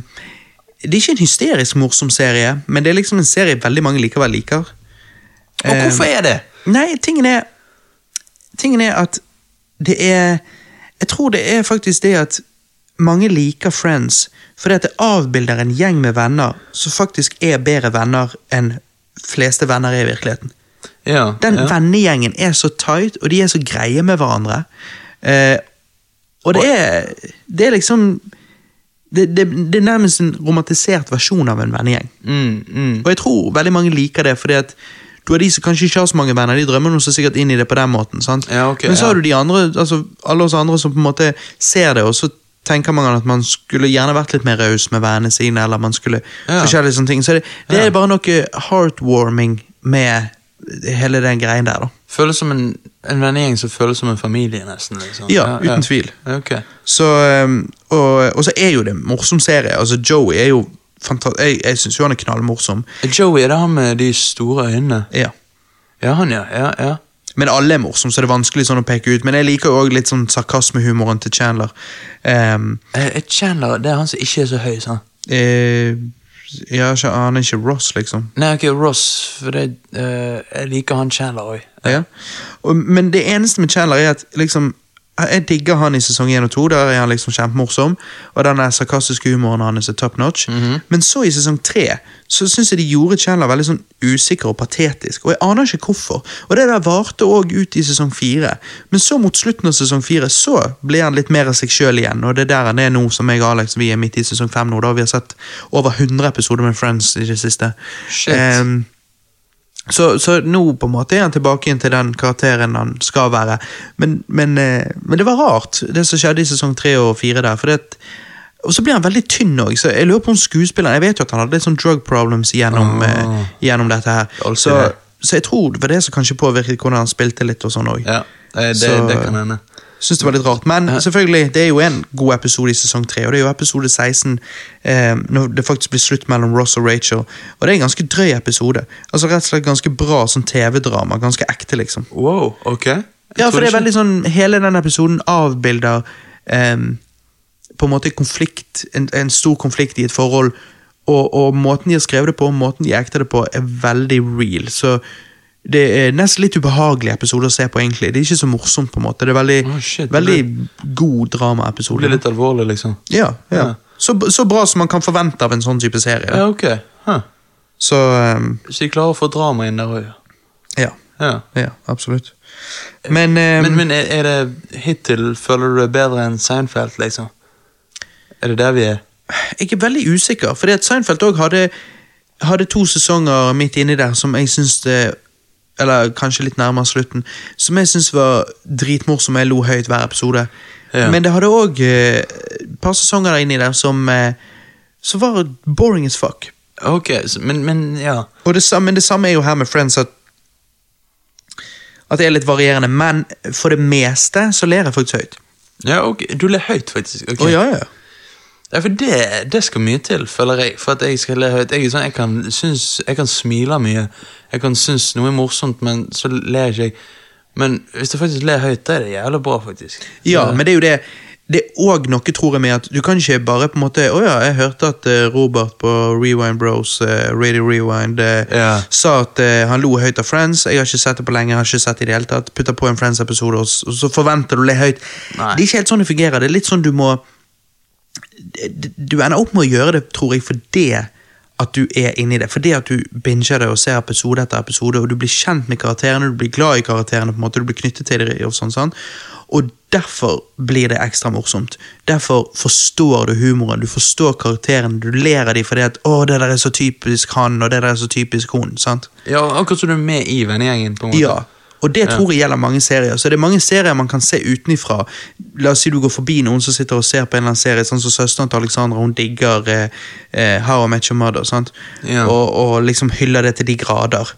Det er ikke en hysterisk morsom serie, men det er liksom en serie veldig mange likevel liker. Og hvorfor er det? Nei, tingen er Tingen er at det er Jeg tror det er faktisk det at mange liker Friends fordi at det avbilder en gjeng med venner som faktisk er bedre venner enn fleste venner er i virkeligheten. Ja, Den ja. vennegjengen er så tight, og de er så greie med hverandre. Eh, og det er, det er liksom det, det, det er nærmest en romantisert versjon av en vennegjeng. Mm, mm. Og jeg tror veldig mange liker det, fordi at du har de som kanskje ikke har så mange venner, de drømmer noe så sikkert inn i det på den måten. sant? Ja, okay, Men så har du de andre, altså alle oss andre som på en måte ser det, og så tenker man at man skulle gjerne vært litt mer raus med vennene sine, eller man skulle Ja. forskjellige sånne ting. Så det, det Ja. er bare noe heartwarming med hele den greien der, da. Føles som en, en vennegjeng som føles som en familie, nesten. Liksom. Ja, uten tvil. Okay. Så, um, og, og så er jo det en morsom serie. altså Joey er jo fantastisk, jeg, jeg syns jo han er knallmorsom. Joey, er det han med de store øynene? Ja. Ja, han, ja. ja, ja. Men alle er morsomme, så det er vanskelig sånn å peke ut. Men jeg liker jo også litt sånn sarkasmehumoren til Chandler. Um, Eh, Chandler, det er han som ikke er så høy, sant? eh, ja, ikke- han er ikke Ross, liksom. Nei, ok, Ross, for det, eh, jeg liker han Chandler òg. Ja. Men det eneste med Chandler er at liksom jeg digger han i sesong 1 og 2, der er han liksom kjempemorsom. Og den sarkastiske humoren hans er top notch. Men så i sesong 3 så syns jeg de gjorde Chandler veldig sånn usikker og patetisk. Og jeg aner ikke hvorfor. Og det der varte òg ut i sesong 4. Men så mot slutten av sesong 4 så ble han litt mer av seg sjøl igjen. Og det er der han er nå, som jeg og Alex vi er midt i sesong 5 nå. da Vi har sett over 100 episoder med Friends i det siste. Shit. Ehm, så, så nå på en måte er han tilbake inn til den karakteren han skal være. Men, men, eh, men det var rart, det som skjedde i sesong tre og fire der. For det, og så blir han veldig tynn òg, jeg lurer på om skuespilleren Jeg vet jo at han hadde litt sånn drug problems gjennom, oh. eh, gjennom dette her. Så, det. så jeg tror det var det som kanskje påvirket hvordan han spilte litt og sånn òg. Ja, eh, det, Så- det kan hende. Syns det var litt rart. Men selvfølgelig, det er jo en god episode i sesong 3, og det er jo episode 16 eh, når det faktisk blir slutt mellom Ross og Rachel. Og det er en ganske drøy episode. Altså Rett og slett ganske bra sånn TV-drama. Ganske ekte, liksom. Wow, ok. Jeg Ja, for det er veldig sånn Hele den episoden avbilder eh, på en måte konflikt, en, en stor konflikt i et forhold. Og, og måten de har skrevet det på, måten de ekter det på, er veldig real. Så det er nesten litt ubehagelig episode å se på, egentlig. Det er ikke så morsomt, på en måte. Det er veldig, Oh, shit, veldig god Det dramaepisode. blir litt alvorlig, liksom. Ja, ja. Ja. Så, så bra som man kan forvente av en sånn type serie. Ja, ok. Huh. Så um... Så de klarer å få drama inn der òg, ja. ja. Ja, absolutt. Men, um... Men, men er, det hittil føler du det bedre enn Seinfeld, liksom? Er det der vi er? jeg er veldig usikker, for Seinfeld også hadde, hadde to sesonger midt inni der som jeg syns det Eller kanskje litt nærmere slutten, som jeg syns var dritmorsom. Jeg lo høyt hver episode. Ja. Men det hadde òg et par sesonger der inni der som, eh, som var boring as fuck. Ok, men, men ja. Det samme, men det samme er jo her med Friends, at at det er litt varierende, men for det meste så ler jeg faktisk høyt. Ja, ok, Du ler høyt, faktisk. Okay. Oh, ja, ja. Ja, for det, det skal mye til, føler jeg, for at jeg skal le høyt. Jeg, sånn, jeg, kan, synes, jeg kan smile mye, jeg kan synes noe er morsomt, men så ler ikke jeg. Men hvis du faktisk ler høyt, da er det jævlig bra, faktisk. Ja, men det er jo det Det er òg noe, tror jeg, med at du kan ikke bare på en måte Å ja, jeg hørte at eh, Robert på Rewind Bros, eh, Radio Rewind, Ja. sa at eh, han lo høyt av Friends. Jeg har ikke sett det på lenge, jeg har ikke sett det i det hele tatt. Putter på en Friends-episode, og så forventer du å le høyt. Nei. Det er ikke helt sånn det fungerer. Det er litt sånn du må Du ender opp med å gjøre det, tror jeg, fordi at du er inni det. Fordi at du binger det og ser episode etter episode, og du blir kjent med karakterene, du blir glad i karakterene, på en måte, du blir knyttet til dem. og sånn, sånn. Og derfor blir det ekstra morsomt. Derfor forstår du humoren, du forstår karakterene, du ler av dem fordi at 'å, det der er så typisk han', og 'det der er så typisk hun'. sant? Ja, akkurat som du er med i vennegjengen, på en måte. Ja, og det tror jeg gjelder mange serier. Så det er mange serier man kan se utenifra. La oss si du går forbi noen som sitter og ser på en eller annen serie, sånn som søsteren til Alexandra, hun digger eh, eh, How I Met Your Mother, sant? Ja. Og, og liksom hyller det til de grader.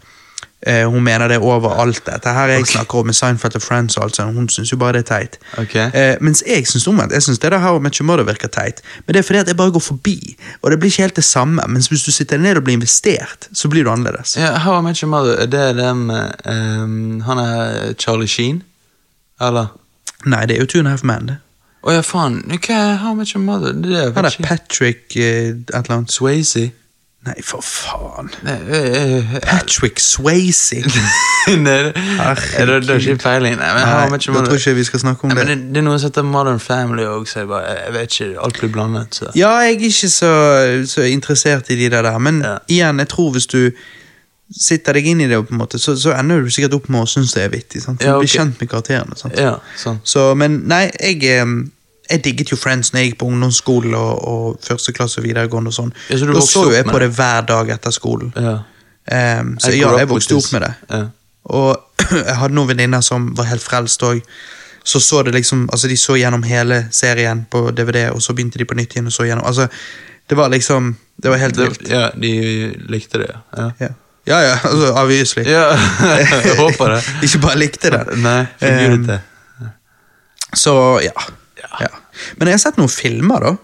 Eh, hun mener det overalt. over alt dette her jeg snakker om med Seinfeld og Friends og alt sånt. Hun syns jo bare det er teit. Okay. Eh, mens jeg syns omvendt. Jeg syns det der How I Met Your Mother virker teit. Men det er fordi at jeg bare går forbi, og det blir ikke helt det samme. Mens hvis du sitter ned og blir investert, så blir du annerledes. Ja, How I Met Your Mother, er det dem um, Han er Charlie Sheen? Eller? Nei, det er jo Two and a Half Men, det. Å ja, faen. Er How much Your Mother? Det er Han er. Patrick uh, et eller annet. Swayze? Nei, for faen. Nei, øh, øh, Patrick Swayze. Nei, det- Herregud. er det, det er ikke peiling. Nei, men Nei, da tror ikke vi skal snakke om Nei, men det. det, det er noe som heter Modern Family òg, så jeg bare Jeg vet ikke, alt blir blandet. Så. Ja, jeg er ikke så, så interessert i de der, men Ja. igjen, jeg tror hvis du sitter deg inn i det, på en måte, så, så ender du sikkert opp med å synes det er vittig. Sant? For Ja, Du blir kjent med karakterene. Sant? Ja, sånn. Så, men nei, jeg, eh, jeg digget jo Friends når jeg gikk på ungdomsskole og, og første klasse og videregående. og sånn. Ja, så da så jo jeg på det? det hver dag etter skolen. Ja. Um, så jeg ja, jeg vokste opp med det. Ja. Og jeg hadde noen venninner som var helt frelst òg. Så så det liksom, altså De så gjennom hele serien på DVD, og så begynte de på nytt igjen. og så gjennom, altså Det var liksom Det var helt vilt. ja, de likte det, ja. Ja, ja, ja altså obviously. Ja, jeg håper det. Ikke bare likte det. Nei, forgudet Um, det. Så ja. Ja. Men jeg har sett noen filmer, da.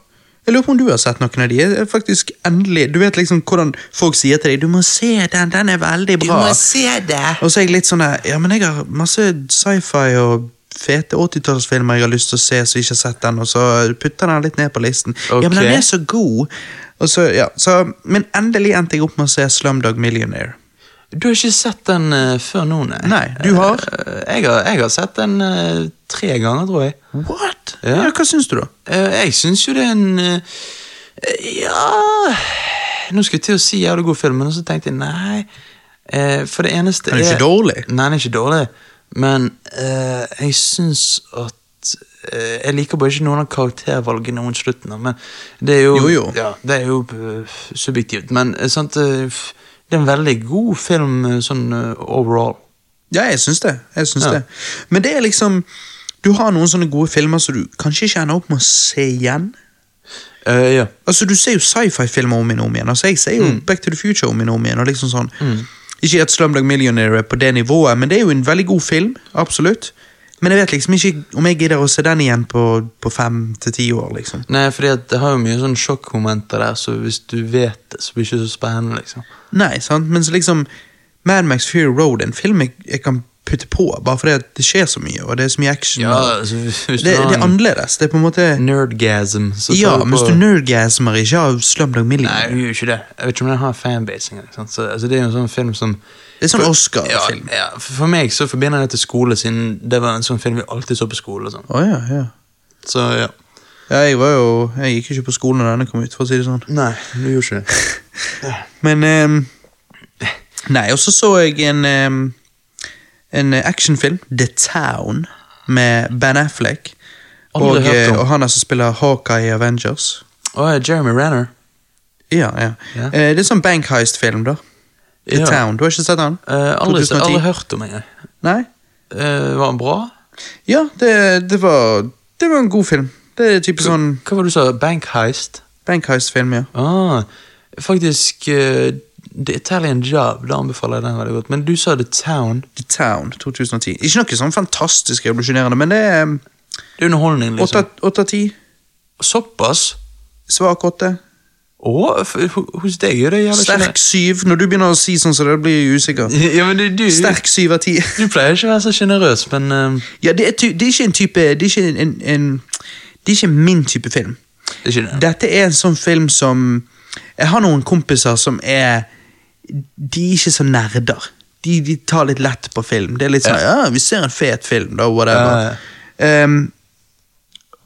Jeg lurer på om du har sett noen av de. Jeg er faktisk endelig, Du vet liksom hvordan folk sier til deg 'Du må se den, den er veldig bra'. Du må se det! Og så er jeg litt sånn Ja, men jeg har masse sci-fi og fete 80-tallsfilmer jeg har lyst til å se, så jeg ikke har sett den, og så putter den litt ned på listen. Ja, men den er så god! Så, ja, så, men endelig endte jeg opp med å se Slumdog Millionaire. Du har ikke sett den uh, før nå, nei? Nei, du har? Uh, jeg, har jeg har sett den uh, tre ganger, tror jeg. What? Ja. Hva syns du, da? Eh, jeg syns jo det er en eh, Ja Nå skulle jeg til å si jævlig god film, men så tenkte jeg nei. Eh, for det eneste er Den er ikke dårlig. Nei, den er ikke dårlig. Men eh, jeg syns at eh, Jeg liker bare ikke noen av karaktervalgene mot slutten. Men det er jo, Jo, jo. Ja, det er jo eh, subjektivt. Men eh, sant, eh, det er en veldig god film eh, sånn eh, overall. Ja, jeg syns det. Jeg syns Ja. det. Men det er liksom Du har noen sånne gode filmer som du kanskje ikke ender opp med å se igjen. Uh, ja. Altså, Du ser jo sci-fi-filmer om igjen og om igjen. Altså, Jeg ser jo Back to the Future om igjen og om igjen. og liksom sånn. Ikke at Slumdog Millionaire er på det nivået, men det er jo en veldig god film. absolutt. Men jeg vet liksom ikke om jeg gidder å se den igjen på, på fem til ti år. liksom. Nei, at det har jo mye sånn sjokkmomenter der, så hvis du vet det, så blir det ikke så spennende, liksom. Nei, sant? Men så liksom Mad Max Fury Road er en film jeg, jeg kan putte på, bare fordi at det skjer så mye, og det er så mye action. Ja, altså, det, det er annerledes. Det er på en måte nerdgasm, så Ja, men hvis du nerdgasmer ikke av Slumdog Nei, jeg gjør ikke det. Jeg vet ikke om den har fanbase engang. Så, altså, det er jo en sånn film som Det er sånn Oscar-film. Ja, ja, for meg så forbinder jeg det til skole, siden det var en sånn film vi alltid så på skole. og sånn. Å ja, ja. Så ja. Ja, jeg var jo Jeg gikk ikke på skolen da denne kom ut, for å si det sånn. Nei, du gjorde ikke det. Men ehm, Nei, og så så jeg en ehm, En actionfilm, The Town, med Ben Affleck. Aldri Og, hørt om. eh, og han som spiller Hawkeye i Avengers. Å, ja, Jeremy Renner. Ja, ja. Ja. Eh, det er sånn Bank Heist-film, da. The Ja. Town. Du har ikke sett den? Uh, aldri, aldri hørt om engang. Nei? Uh, var den bra? Ja, det, det var Det var en god film. Det er type sånn Hva var det du sa? Bank Heist? Bank Heist-film, ja. Ah, faktisk uh, The Italian Job. Da anbefaler jeg den veldig godt. Men du sa The Town. The Town 2010. Ikke noe sånn fantastisk revolusjonerende, men det er um, Det er underholdning, liksom. åtte av ti. Såpass? Svak åtte. Ho- hos deg er det jævlig Sterk syv. Når du begynner å si sånn, så det blir jeg usikker. Ja, men du, Sterk syv av ti. du pleier ikke å være så sjenerøs, men uh... Ja, det er, det er ikke en type Det er ikke en, en Det er ikke min type film. det er. Dette er en sånn film som Jeg har noen kompiser som er De er ikke så nerder. De, de tar litt lett på film. Det er litt sånn Ja, vi ser en fet film, da, whatever. Ehm,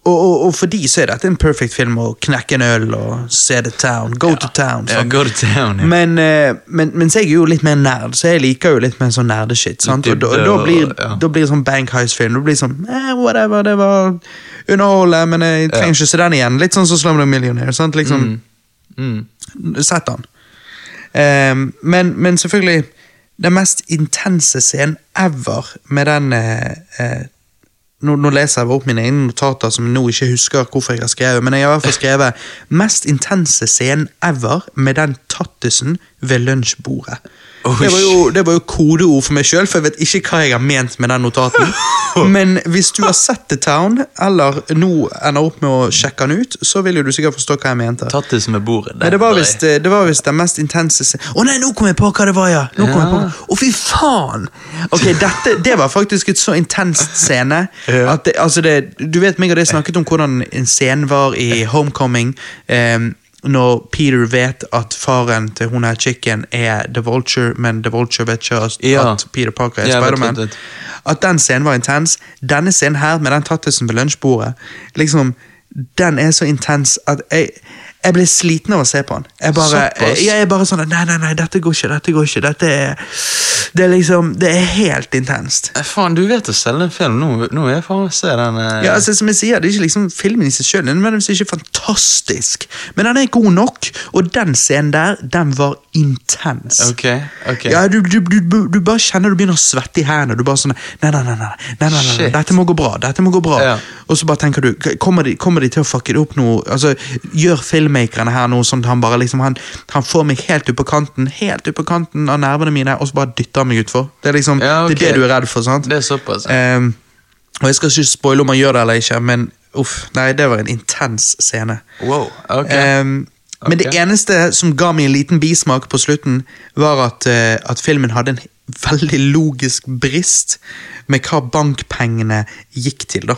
og, og, og for de så er dette en perfect film å knekke en øl og se The Town. Go to town. Ja, go to town, ja. Men, eh, men, mens jeg er jo litt mer nerd, så jeg liker jo litt mer sånn nerdeshit. sant? Og da, da, blir, ja. da blir det sånn Bank Heist-film. Da blir det sånn eh, whatever, det var underholdende, men jeg trenger ikke se den igjen. Litt sånn som Slumdog Millionaire. sant? Liksom, Mm. Sett den. Um, men, men selvfølgelig Den mest intense scenen ever med den uh, nå, nå leser jeg opp mine egne notater som jeg nå ikke husker hvorfor jeg har skrevet, men jeg har i hvert fall skrevet mest intense scenen ever med den tattisen ved lunsjbordet. Det var, jo, det var jo kodeord for meg sjøl, for jeg vet ikke hva jeg har ment med den notaten. Men hvis du har sett The Town, eller nå ender opp med å sjekke den ut, så vil jo du sikkert forstå hva jeg mente. Tatt. Det var er bordet. det var visst den mest intense se- Å nei, nå kom jeg på hva det var, ja! Nå kom jeg på Å, fy faen! Ok, dette Det var faktisk et så intenst scene. At det, altså det, Du vet meg og det snakket om hvordan en scene var i Homecoming. em, når Peter vet at faren til hun her chicken er The Vulture, men The Vulture vet ikke at, Ja. Peter Parker er Ja, Spiderman. At den scenen var intens. Denne scenen her, med den tattisen ved lunsjbordet, liksom, den er så intens at jeg, jeg ble sliten av å se på den. Jeg bare, jeg, jeg er bare sånn Nei, nei, nei, dette går ikke, dette går ikke. Dette er Det er liksom Det er helt intenst. Eh, Faen, du vet å selge en film. Nå, nå er jeg faen se den. eh, Ja, altså, som jeg sier, Det er ikke liksom filmen i seg sjøl, den er ikke fantastisk, men den er god nok. Og den scenen der, den var intens. Ok, ok. Ja, du, du, du, du bare kjenner du begynner å svette i hendene. Du bare sånn Nei, nei, nei, nei, nei, nei, nei, nei, dette må gå bra. dette må gå bra Ja. Og så bare tenker du Kommer de, kommer de til å fucke det opp nå? Altså, Gjør filmmakerne her nå. sånn at han bare liksom Han, han får meg helt ut på kanten Helt ut på kanten av nervene mine, og så bare dytter han meg utfor. Det er liksom Ja, okay. Det er det du er redd for, sant? Det er såpass. ja. Ehm, og Jeg skal ikke spoile om han gjør det eller ikke, men Uff, nei, det var en intens scene. Wow, ok. Ehm, Men det eneste som ga meg en liten bismak på slutten, var at, uh, at filmen hadde en veldig logisk brist med hva bankpengene gikk til, da.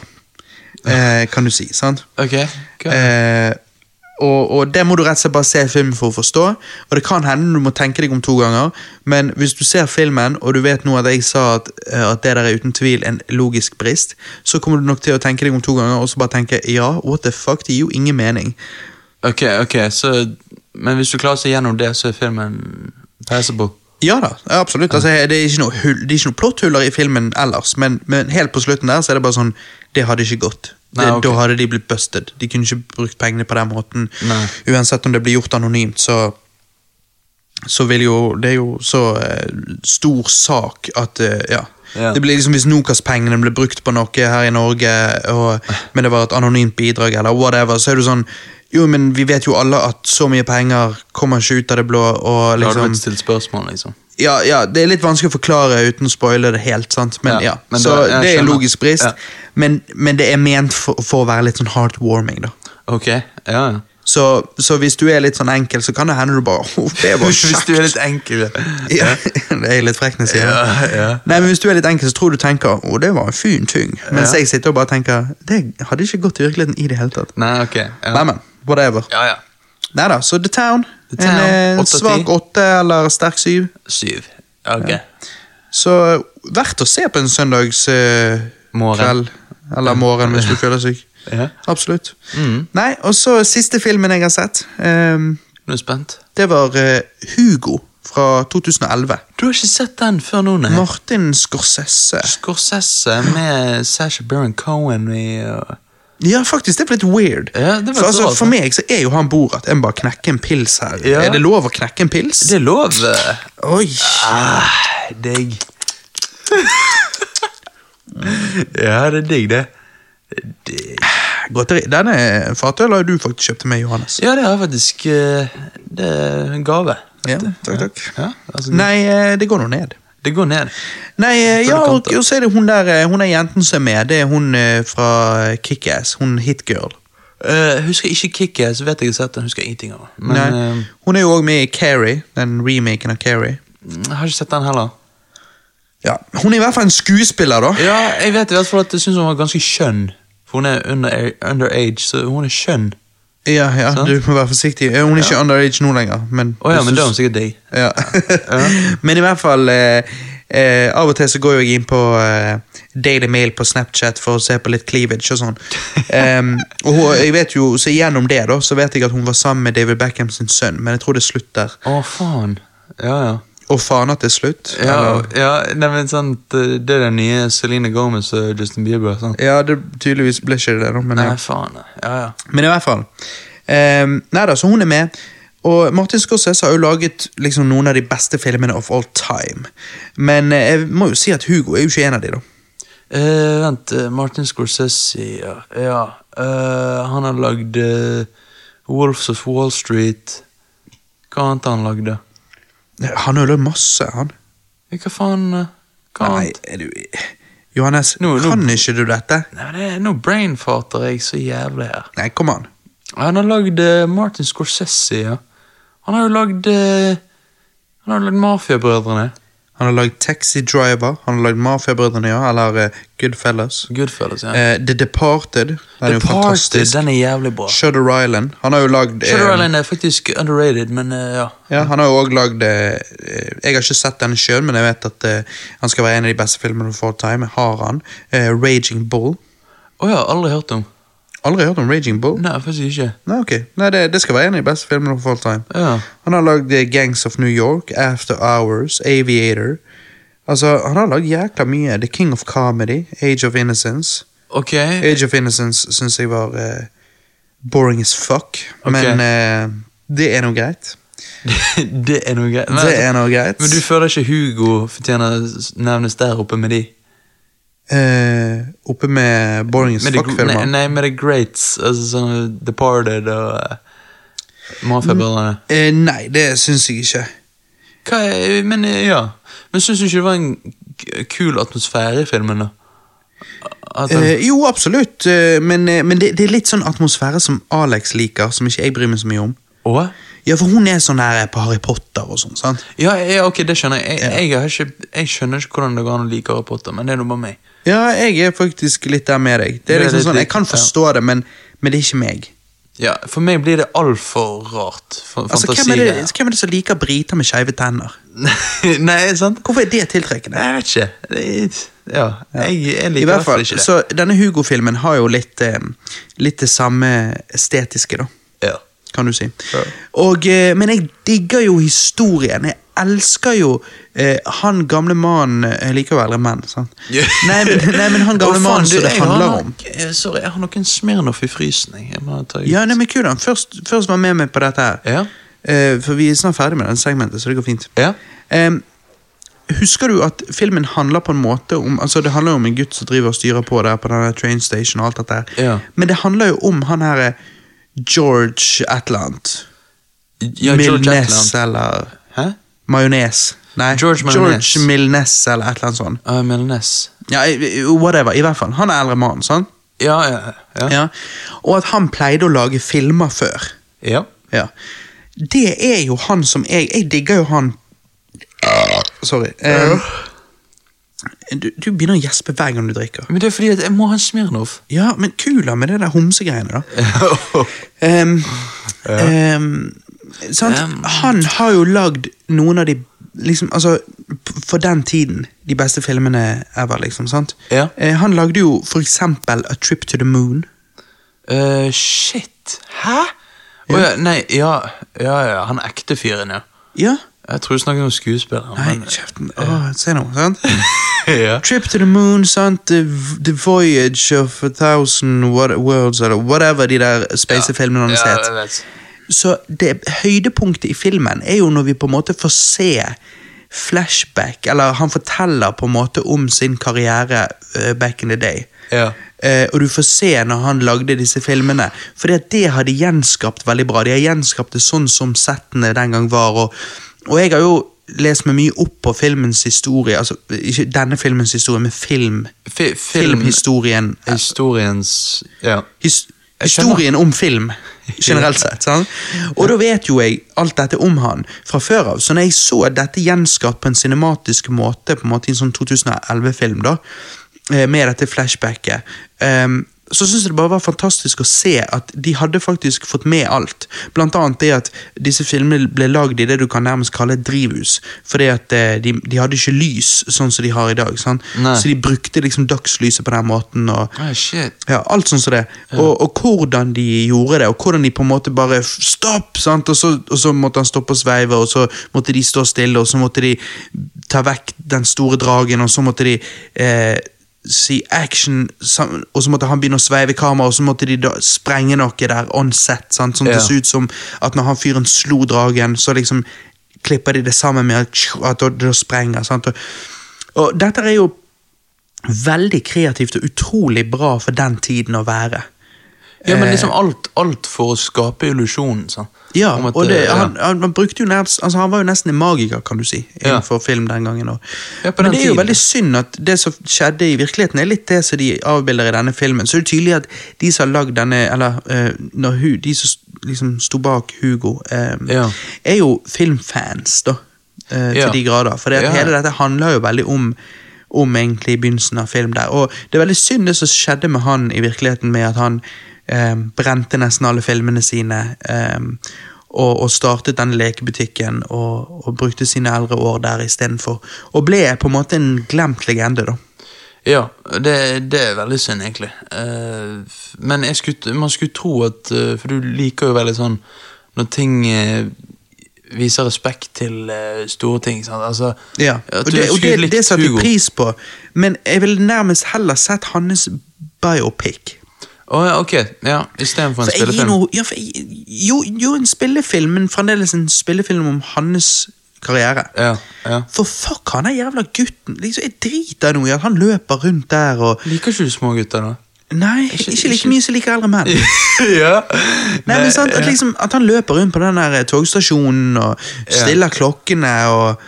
Eh, kan du si, sant? ok? Eh, og, og det må du rett og slett bare se filmen for å forstå. Og det kan hende du må tenke deg om to ganger, men hvis du ser filmen, og du vet nå at jeg sa at, eh, at det der er uten tvil en logisk brist, så kommer du nok til å tenke deg om to ganger, og så bare tenke ja, what the fuck, det gir jo ingen mening. Ok, ok, så Men hvis du klarer seg gjennom det, så er filmen passable? Ja da, absolutt. Altså, det, er ikke noe hull, det er ikke noe plotthuller i filmen ellers, men, men helt på slutten der så er det bare sånn Det hadde ikke gått. Det, Nei, ok. Da hadde de blitt busted. De kunne ikke brukt pengene på den måten. Nei. Uansett om det blir gjort anonymt, så så vil jo Det er jo så eh, stor sak at eh, ja. Ja. Det blir liksom Hvis Nokas-pengene ble brukt på noe her i Norge, og, men det var et anonymt bidrag, eller whatever, så er du sånn Jo, men vi vet jo alle at så mye penger kommer ikke ut av det blå, og Da hadde du blitt stilt spørsmål, liksom. Ja, ja, det er litt vanskelig å forklare uten å spoile det helt, sant? men Ja, men så det, det er en logisk brist, men, men det er ment for, for å være litt sånn heartwarming, da. Ok, ja, ja. Så, så hvis du er litt sånn enkel, så kan det hende du bare oh, det var Hvis du er litt enkel. ja, Det er litt frekk når jeg sier. Ja, ja. Nei, men Hvis du er litt enkel, så tror du tenker å, det var en fin ting. Mens Ja. jeg sitter og bare tenker det hadde ikke gått i virkeligheten i det hele tatt. Nei, ok. Ja. Nei, men, whatever. Ja, ja. Nei da, så The Town. The Town, En eh, åtte svak åtte eller sterk syv. Syv. Ok. Så verdt å se på en søndagskveld. eh, Eller morgen, hvis du føler syk. Ja. Absolutt. Mm. Nei, og så siste filmen jeg har sett. Um, Nå er jeg spent. det var uh, Hugo fra 2011. Du har ikke sett den før nå, nei? Martin Scorsese. Scorsese med Sasha Baron Cohen i uh, Ja, faktisk, det ble litt weird. Ja, det for, altså, for meg så er jo han Borat. Jeg må bare knekke en pils her. Ja. Er det lov å knekke en pils? Det er lov. Oi. Ah, digg. ja, det er digg, det. Er digg. Godteri. Denne fatølen har du faktisk kjøpt til meg, Johannes. Ja, det er faktisk eh, Det er en gave. Ja, takk, takk. Ja, altså, Nei, eh, det går nå ned. Det går ned. Nei, eh, ja, og, og så er det hun der eh, Hun er jenten som er med. Det er hun eh, fra Kickass. Hun Hitgirl. Uh, husker ikke Kickass, vet jeg har sett den. Husker ingenting av. Men Nei, eh, hun er jo òg med i Carrie, den remaken av Carrie. jeg har ikke sett den heller. Ja, Hun er i hvert fall en skuespiller, da. Ja, jeg vet i hvert fall at jeg syns hun var ganske skjønn. For hun er under, underage, så hun er skjønn. Ja, ja, Sant? Du må være forsiktig. Eh, Hun er ikke underage nå lenger. Men, oh, ja, men da er hun sikkert deg. Ja. Men i hvert fall eh, eh, Av og til så går jeg inn på eh, Daily Mail på Snapchat for å se på litt cleavage og sånn. um, og hun, jeg vet jo, så Gjennom det da, så vet jeg at hun var sammen med David Beckham sin sønn, men jeg tror det slutter. Å, faen. Ja, ja. Og det er slutt. Ja, ja nei, men sant, det er den nye Celine Gomez og Justin Bieber. Sant? ja det, tydeligvis ble ikke det da. Men, Nei, ja. faen. Ja, ja. men i hvert fall. Um, nei da, så hun er med. Og Martin Scorsese har jo laget liksom, noen av de beste filmene of all time. Men eh, jeg må jo si at Hugo er jo ikke en av de, da. Uh, vent, eh, Martin Scorsese, ja. ja. Uh, han har lagd uh, Wolves of Wall Street. Hva annet har han lagd? da? Han lagd masse, han. Hva faen? eh, Hva Nei, er du Johannes, no, no, kan ikke du dette? Nei, det er, nå brainfarter jeg så jævlig her. Nei, kom an. Han har lagd eh, Martin Scorsese, ja. Han har jo lagd eh, Han har lagd Mafiabrødrene. Han har lagd Taxi Driver, han har lagd Mafiabrødrene, ja, eller eh, Goodfellas. Goodfellas, ja. Eh, The Departed, den er jo Departed, fantastisk. den er jævlig bra. Shutter Island. Han har jo lagd eh, Shutter Island er faktisk underrated, men eh, ja. Ja, han har jo også lagd eh, Jeg har ikke sett den sjøl, men jeg vet at eh, han skal være en av de beste filmene for all time. Har han. Eh, Raging Bull. Å ja, aldri hørt om. Aldri hørt om Raging Bull? Nei, faktisk ikke. Nei, okay. Nei, det, det skal være en av de beste filmene på all time. Ja. Han har lagd eh, Gangs of New York, After Hours, Aviator. Altså, Han har lagd jækla mye. The King of Comedy, Age of Innocence. Ok. Age of Innocence syns jeg var uh, boring as fuck, okay. men uh, det er nå greit. det er noe greit. Men, Det er nå greit. men du føler ikke Hugo fortjener nevnes der oppe med de? Eh, oppe med boring as fuck-filmer. nei, med the greats. Altså sånn Departed og uh, Mafiabrødrene. Eh, nei, det syns jeg ikke. Hva Men eh, ja. Men syns du ikke det var en kul atmosfære i filmen, da? Han, Eh, jo, absolutt, eh, men, eh, men det, det er litt sånn atmosfære som Alex liker, som ikke jeg bryr meg så mye om. Og? Ja, for hun er sånn her på Harry Potter og sånn, sant? Ja, ja, ok, det skjønner jeg. Jeg, jeg, har ikke, jeg skjønner ikke hvordan det går an å like Harry Potter, men det er nå bare meg. Ja, jeg er faktisk litt der med deg. Det er liksom sånn, Jeg kan forstå det, men, men det er ikke meg. Ja, For meg blir det altfor rart. Altså, hvem, er det, hvem er det som liker briter med skeive tenner? Nei, sant? Hvorfor er det tiltrekkende? Jeg vet ikke. Det er, ja, jeg, jeg liker i hvert fall, ikke det. så Denne Hugo-filmen har jo litt, eh, litt det samme estetiske, da. Ja. kan du si. Ja. Og, eh, men jeg digger jo historien. Jeg elsker jo eh, han gamle mannen Jeg liker jo eldre menn, sant? Yeah. Nei, men, nei, men han gamle oh, mannen som det handler nok- om. eh, Sorry, jeg har noen Smirnoff i frysen. Jeg, må ta ut. Ja, nei, men kul, han. Først, først var med meg på dette her. Ja. Eh, for vi er snart ferdig med den segmentet, så det går fint. Ja. Eh, husker du at filmen handler på en måte om Altså Det handler jo om en gutt som driver og styrer på der på denne train station og alt dette. Ja. Men det handler jo om han her eh, George Atlant. Ja, George Milnes Atlant. eller Hæ? Majones. Nei, George. George Milnes eller et eller annet sånt. Uh, Milnes. Ja, whatever, i hvert fall. Han er eldre mann, sant? Ja, ja, ja. Ja. Og at han pleide å lage filmer før. ja. Ja. Det er jo han som jeg Jeg digger jo han Sorry. Um, du, du begynner å gjespe hver gang du drikker. Men det er fordi jeg må ha en Smirnov. Ja, men kula med det der homsegreiene, da. Ja em, Em. Han har jo lagd noen av de liksom, altså, For den tiden, de beste filmene ever, liksom. sant? Ja. Eh, han lagde jo for eksempel A Trip to the Moon. Eh, shit. Hæ? Å ja, nei, ja, ja, ja, han ekte fyren, ja. Ja. Jeg tror du snakker om skuespilleren. Nei, kjeften. Åh, se nå, sant? yeah. Trip to the Moon, sant? The, the Voyage of a Thousand what, Worlds, eller whatever de der spacefilmene han Ja, sett. Så det høydepunktet i filmen er jo når vi på en måte får se flashback, eller han forteller på en måte om sin karriere uh, back in the day. Ja. Uh, og du får se når han lagde disse filmene. For det har de gjenskapt veldig bra. De har gjenskapt det sånn som settene den gang var. Og, og jeg har jo lest meg mye opp på filmens historie. Altså, ikke denne filmens historie, men film. Fi- film- Filmhistorien. Historiens Ja. His, historien om film, generelt sett. Sant? Og da vet jo jeg alt dette om han fra før av. Så når jeg så dette gjenskapt på en cinematisk måte, på en måte i en sånn 2011-film, da, eh, med dette flashbacket, ehm, så syns jeg det bare var fantastisk å se at de hadde faktisk fått med alt. Blant annet det at disse filmene ble lagd i det du kan nærmest kalle et drivhus. Fordi at eh, de, de hadde ikke lys sånn som de har i dag. Så de brukte liksom dagslyset på den måten. og oh, ja, alt sånn som det. Og, og hvordan de gjorde det, og hvordan de på en måte bare Stopp! Og så, og så måtte han stoppe og sveive, og så måtte de stå stille, og så måtte de ta vekk den store dragen, og så måtte de eh, si action, og så måtte han begynne å sveive kamera, og så måtte de da sprenge noe der on set, sant? sånn Ja. det så ut som at når han fyren slo dragen, så liksom klipper de det sammen med at, det sprenger. sant? Og, og dette er jo veldig kreativt og utrolig bra for den tiden å være. Ja, men Eh, liksom alt, alt for å skape illusjonen, sånn. Ja, at, og det, eh, han, han, brukte jo nærmest, altså han var jo nesten en magiker, kan du si, Ja. innenfor film den gangen. Ja, Men den det er jo tiden. veldig synd at det som skjedde i virkeligheten, er litt det som de avbilder i denne filmen. Så er det tydelig at de som har lagd denne, eller uh, hu, de som liksom sto bak Hugo, um, Ja. er jo filmfans, da. Ja. Til de grader. For det Ja. hele dette handler jo veldig om om egentlig begynnelsen av film der. Og det er veldig synd det som skjedde med han i virkeligheten, med at han brente nesten alle filmene sine. Eh, og, og startet denne lekebutikken og, og brukte sine eldre år der istedenfor. Og ble på en måte en glemt legende, da. Ja, det, det er veldig synd, egentlig. Uh, men skulle, man skulle tro at uh, For du liker jo veldig sånn når ting uh, viser respekt til store ting. Sant? Altså, Ja, og det, og det, det satte jeg pris på. Men jeg ville nærmest heller sett hans biopic. Å ja, ok. Ja, Istedenfor en spillefilm. noe, ja, jeg, jo, jo, en spillefilm, men fremdeles en spillefilm om hans karriere. Ja, ja. For fuck, han er jævla gutten. Liksom, jeg driter nå i at han løper rundt der og Liker ikke du små gutter, da? Nei, Ikke- ikke, like ikke- mye som liker eldre menn. ja. Nei, men sant, at, liksom, at han løper rundt på den der togstasjonen og stiller klokkene og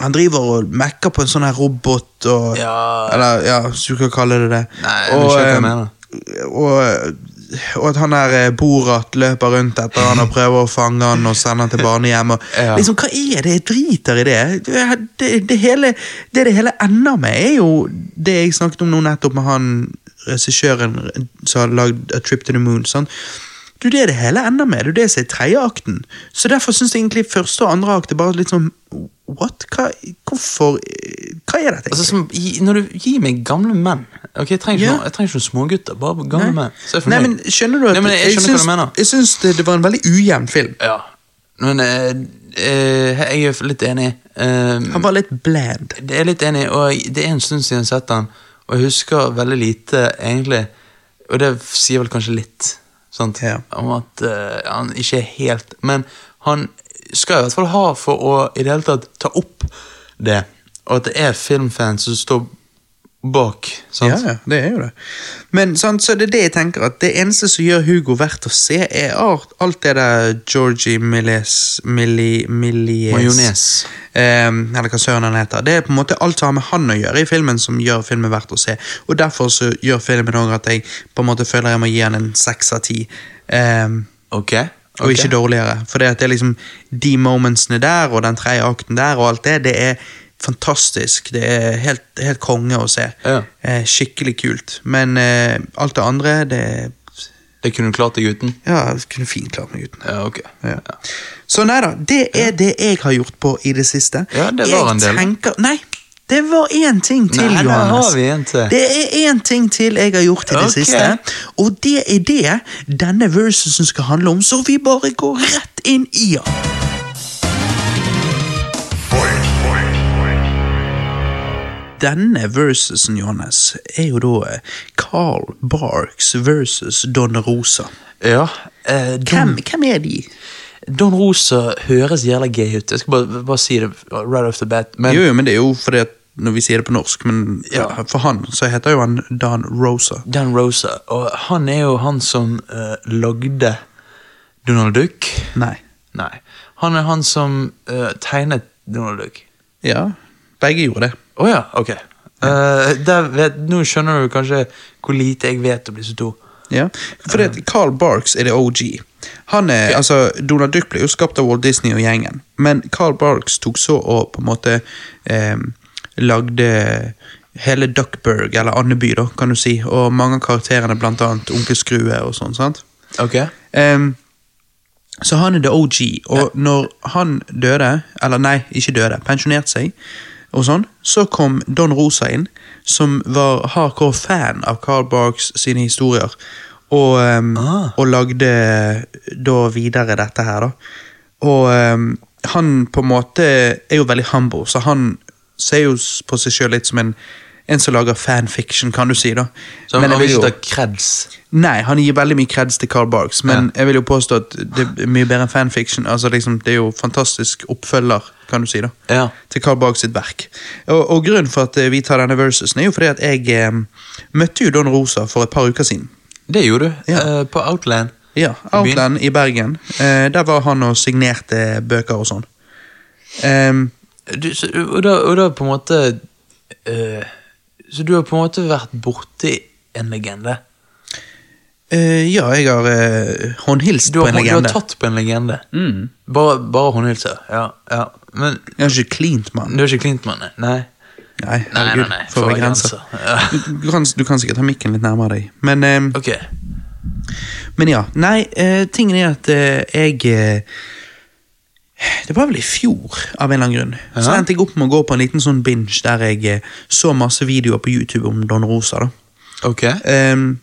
Han driver og mekker på en sånn her robot og Ja. Eller, ja, hvis du kan kalle det det. Nei, jeg vet ikke hva jeg eh, mener. Og, og at han der eh, Borat løper rundt etter han og prøver å fange han og sende han til barnehjem. Og, Ja. liksom, hva er det? Jeg driter i det. Det, det, det, hele, det det hele ender med, er jo det jeg snakket om nå nettopp med han regissøren som har lagd A Trip to the Moon. Sånn. Du, Det er det hele ender med. Er det som er tredje akten. Så derfor syns jeg egentlig første og andre akt er bare litt sånn What? Hva, hvorfor Hva er dette? Altså, som, når du gir meg gamle menn Ok, Jeg trenger ikke, Ja. noe, jeg trenger ikke noen smågutter, bare gamle menn. Så er jeg Nei, fornøyd. men skjønner du at Nei, men jeg skjønner syns, hva du mener. Jeg syns det, det var en veldig ujevn film. Ja. Men eh, eh, jeg er litt enig. Eh, Han var litt bland. det er litt enig, og det er en stund siden jeg har sett den, og jeg husker veldig lite, egentlig. Og det sier vel kanskje litt, sant? Ja. Om at eh, han ikke er helt Men han skal i hvert fall ha for å i det hele tatt ta opp det, og at det er filmfans som står bak. Sant? Ja, ja, det er jo det. Men sant, så det er det jeg tenker, at det eneste som gjør Hugo verdt å se, er alt, alt det der Georgie Millies Milli, Millies Majones. Eh, eller hva søren han heter. Det er på en måte alt som har med han å gjøre i filmen, som gjør filmen verdt å se. Og derfor så gjør filmen også at jeg på en måte føler jeg må gi han en seks av ti. Ehm, Ok. og ikke dårligere. For det, at det er liksom de momentsene der, og den tredje akten der, og alt det, det er fantastisk. Det er helt, helt konge å se. Ja. Eh, skikkelig kult. Men eh, alt det andre, det Det kunne du klart deg uten? Ja, jeg kunne fint klart meg uten. Ja, ok. Ja. Så nei da, det er det jeg har gjort på i det siste. Ja, det var jeg en del. Tenker, nei, det var én ting til, Nei, Johannes. har vi en til. Det er én ting til jeg har gjort i det okay. siste, og det er det denne versusen skal handle om, så vi bare går rett inn i den. Denne versusen, Johannes, er jo da eh, Carl Barks versus Don Rosa. Ja. Eh, Don, Hvem, hvem er de? Don Rosa høres jævla gay ut. Jeg skal bare, bare si det right off the bat. Men jo, jo, men det er jo fordi at når vi sier det på norsk, men Ja. for han så heter jo han Don Rosa. Don Rosa, og han er jo han som uh, lagde Donald Duck. Nei. Nei. Han er han som uh, tegnet Donald Duck. Ja, begge gjorde det. Å ja, ok. Eh, der vet, nå skjønner du kanskje hvor lite jeg vet om disse to. Ja, for det, Carl Barks er det OG. Han er, altså, Donald Duck ble jo skapt av Walt Disney og gjengen, men Carl Barks tok så og på en måte eh, lagde hele Duckburg, eller Andeby, da, kan du si, og mange av karakterene, blant annet Onkel Skrue og sånn, sant? Okay. Um, så han er the OG, og når han døde, eller nei, ikke døde, pensjonerte seg, og sånn, så kom Don Rosa inn, som var hardcore fan av Carl Barks sine historier, og, um, Ah. og lagde da videre dette her, da. Og um, han på en måte er jo veldig humble, så han ser jo på seg sjøl litt som en en som lager fanfiction, kan du si. da. Så Men han jeg vil ikke ta creds. Nei, han gir veldig mye creds til Carl Barks, men jeg vil jo påstå at det er mye bedre enn fanfiction. Altså liksom, Det er jo fantastisk oppfølger, kan du si, da. Ja. Til Carl Barks sitt verk. Og, og grunnen for at eh, vi tar denne versusen, er jo fordi at jeg eh, møtte jo Don Rosa for et par uker siden. Det gjorde du. Ja. uh, på Outland. Ja, Outland i Bergen. Uh, der var han og signerte bøker og sånn. Um, Du, så, og, da, og da på en måte eh, Så du har på en måte vært borti en legende? Uh, ja, jeg har uh, håndhilst har, på en legende. du har tatt på en legende? Mm. Bare, bare håndhilser? Ja, ja. Men Jeg har ikke cleant, mann. du har ikke klint med? Nei? Nei, Nei, herregud. nei, nei. For å være grenser. Ja. Du, du, kan, du kan sikkert ha mikken litt nærmere deg. Men, eh, okay. men ja. Nei, uh, tingen er at jeg Det var vel i fjor, av en eller annen grunn. Så Ja. endte jeg opp med å gå på en liten sånn binge der jeg eh, så masse videoer på YouTube om Don Rosa. da. Ok. Um,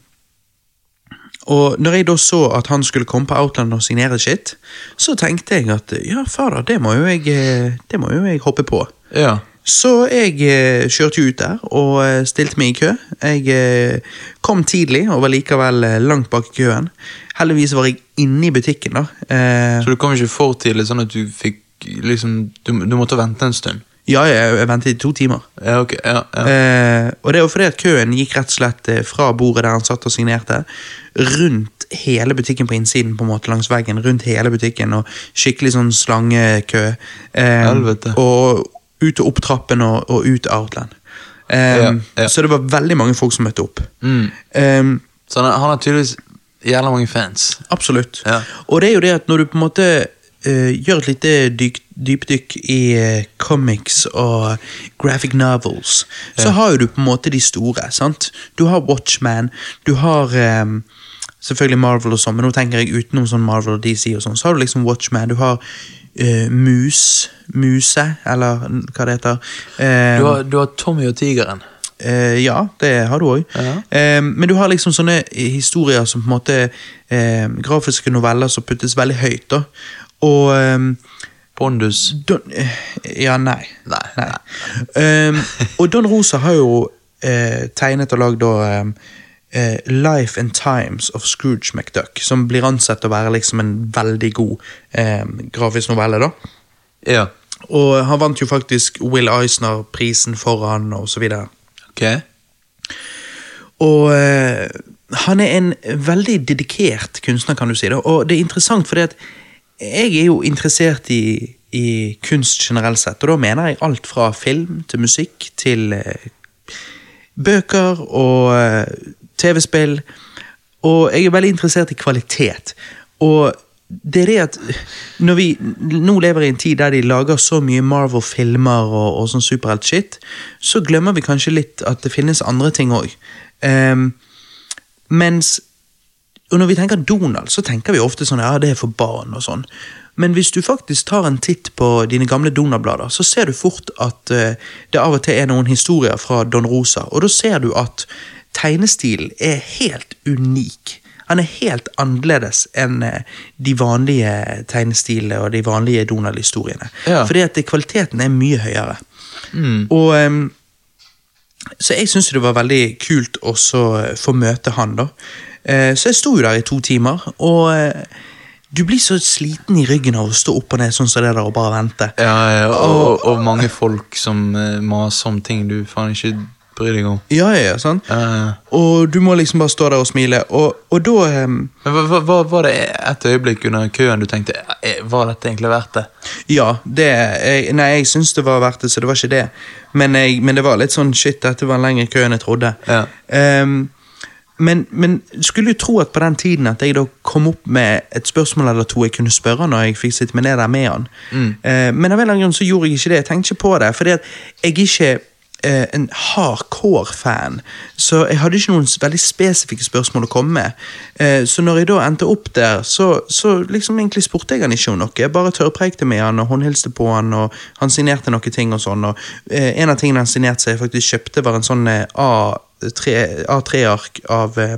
og når jeg da så at han skulle komme på Outland og signere shit, så tenkte jeg at ja, fader, det må jo jeg, eh, det må jo jeg hoppe på. Ja. Så jeg eh, kjørte jo ut der og eh, stilte meg i kø. Jeg eh, kom tidlig og var likevel langt bak i køen. Heldigvis var jeg inne i butikken, da. Så du kom ikke for tidlig, sånn at du fikk liksom Du, du måtte vente en stund? ja, jeg, ventet i to timer. Ja, ok. Ja, ja. Eh, og det jo fordi at køen gikk rett og slett fra bordet der han satt og signerte, rundt hele butikken på innsiden, på en måte langs veggen, rundt hele butikken, og skikkelig sånn slangekø. Eh, og ut og opp trappen og, og ut Outland. Um, Ja, ja. Så det var veldig mange folk som møtte opp. Mm. Um, Så han, han har tydeligvis jævla mange fans. Absolutt. Ja. Og det er jo det at når du på en måte uh, gjør et lite dyk, dypdykk i uh, comics og graphic novels, så har jo du på en måte de store. sant? Du har Watchman, du har um, selvfølgelig Marvel og sånn, men nå tenker jeg utenom sånn Marvel og DC og sånn, så har du liksom Watchman, du har eh, Mus, Muse, eller hva det heter. Uh, Du har, du har Tommy og tigeren. Uh, ja, det har du òg. -huh. Eh, men du har liksom sånne historier som på en måte eh, Grafiske noveller som puttes veldig høyt. da. Og eh, Pondus. Don, eh, Ja, nei. Nei, Eh, og Don Rosa har jo eh, tegnet og lagd da eh, Life and Times of Scrooge McDuck, som blir ansett å være liksom en veldig god eh, grafisk novelle. da. Ja. Og han vant jo faktisk Will Eisner-prisen for han, og så videre. Okay. Og eh, han er en veldig dedikert kunstner, kan du si. Da. Og det er interessant, fordi at jeg er jo interessert i, i kunst generelt sett, og da mener jeg alt fra film til musikk til eh, bøker og eh, TV-spill. Og jeg er veldig interessert i kvalitet. Og det er det at når vi nå lever i en tid der de lager så mye Marvel-filmer og, og sånn superhelt-shit, så glemmer vi kanskje litt at det finnes andre ting òg. mens og når vi tenker Donald, så tenker vi ofte sånn ja, det er for barn og sånn. Men hvis du faktisk tar en titt på dine gamle Donald-blader, så ser du fort at uh, det av og til er noen historier fra Don Rosa, og da ser du at tegnestilen er helt unik. Han er helt annerledes enn eh, de vanlige tegnestilene og de vanlige Donald-historiene. Ja. Fordi at kvaliteten er mye høyere. Og ehm, så jeg syns det var veldig kult å få møte han, da. Eh, Så jeg sto jo der i to timer, og eh, du blir så sliten i ryggen av å stå opp og ned sånn som det der og bare vente. Ja, ja, og, og, og mange folk som eh, maser om ting du faen ikke bryr deg om. Ja, ja, ja, sant? Uh, Og du må liksom bare stå der og smile, og, og da um, var det et øyeblikk under køen du tenkte eh, Var dette egentlig verdt det? Ja, det jeg, Nei, jeg syns det var verdt det, så det var ikke det. Men, jeg, men det var litt sånn shit, dette var en lengre kø enn jeg trodde. Ja. Um, men, men skulle jo tro at på den tiden at jeg da kom opp med et spørsmål eller to jeg kunne spørre når jeg fikk sitte meg ned der med han. Eh, men av en eller annen grunn så gjorde jeg ikke det. Jeg tenkte ikke på det, fordi at jeg ikke eh, en hardcore-fan, så jeg hadde ikke noen veldig spesifikke spørsmål å komme med. Eh, så når jeg da endte opp der, så, så liksom egentlig spurte jeg han ikke om noe. Jeg bare tørrpreikte med han og håndhilste på han, og han signerte noen ting og sånn. Og, eh, en av tingene han signerte seg jeg faktisk kjøpte, var en sånn eh, A A3-ark av, eh,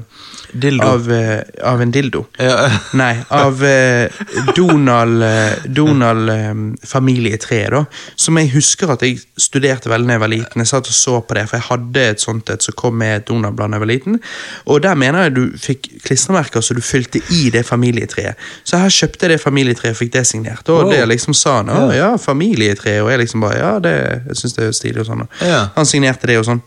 av, eh, av en dildo. Ja, Nei, av eh, Donald, eh, Donald eh, familietre, da. Som jeg husker at jeg studerte veldig da jeg var liten. Jeg satt og så på det, for jeg hadde et sånt et som kom med Donald-blad da jeg var liten. Og der mener jeg du fikk klistremerker så du fylte i det familietreet. Så her kjøpte jeg det familietreet og fikk det signert. Og oh. det liksom sa han, ja, familietre, og jeg liksom bare, ja, det, jeg syns det er stilig og sånn. Ja. Han signerte det og sånn.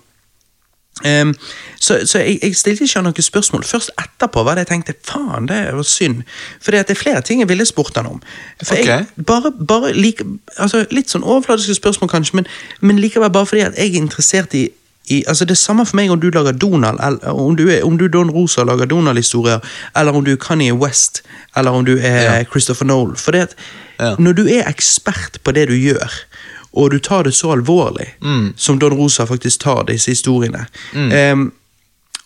Ehm, så så jeg, jeg stilte ikke noen spørsmål. Først etterpå var det jeg tenkte faen, det var synd. For det er flere ting jeg ville spurt han om. For jeg, bare, bare like, altså Litt sånn overfladiske spørsmål, kanskje, men, men likevel bare fordi at jeg er interessert i i, altså Det er samme for meg om du lager Donald, eller om du er om du Don Rosa lager Donald-historier, eller om du er Kanye West, eller om du er Ja. Christopher Nolan. For det at Ja. når du er ekspert på det du gjør, og du tar det så alvorlig Mm. som Don Rosa faktisk tar disse historiene, em,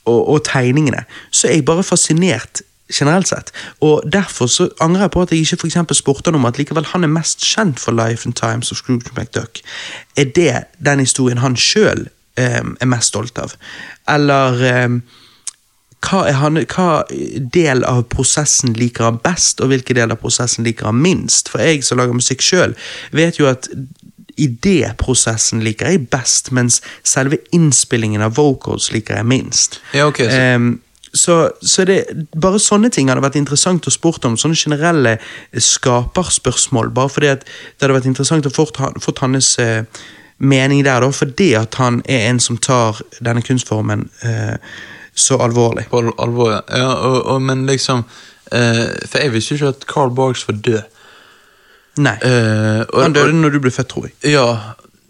og, og tegningene, så er jeg bare fascinert generelt sett. Og derfor så angrer jeg på at jeg ikke for spurte han om at likevel han er mest kjent for Life and Times of Scrooge McDuck. Er det den historien han sjøl er mest stolt av? Eller um, hva, han, hva del av prosessen liker han best, og hvilken del av prosessen liker han minst? For jeg som lager musikk sjøl, vet jo at idéprosessen liker jeg best, mens selve innspillingen av vocals liker jeg minst. Ja, okay, så- Um, så, så det, bare sånne ting hadde vært interessant å spurt om. Sånne generelle eh, skaperspørsmål. Bare fordi at det hadde vært interessant å få fått hans uh, mening der, da. Fordi at han er en som tar denne kunstformen uh, så alvorlig. på al- alvor, ja. ja og, og, men liksom uh, For jeg visste ikke at Carl Barks var død. Nei. Uh, og, han døde når du ble født, tror jeg. Ja,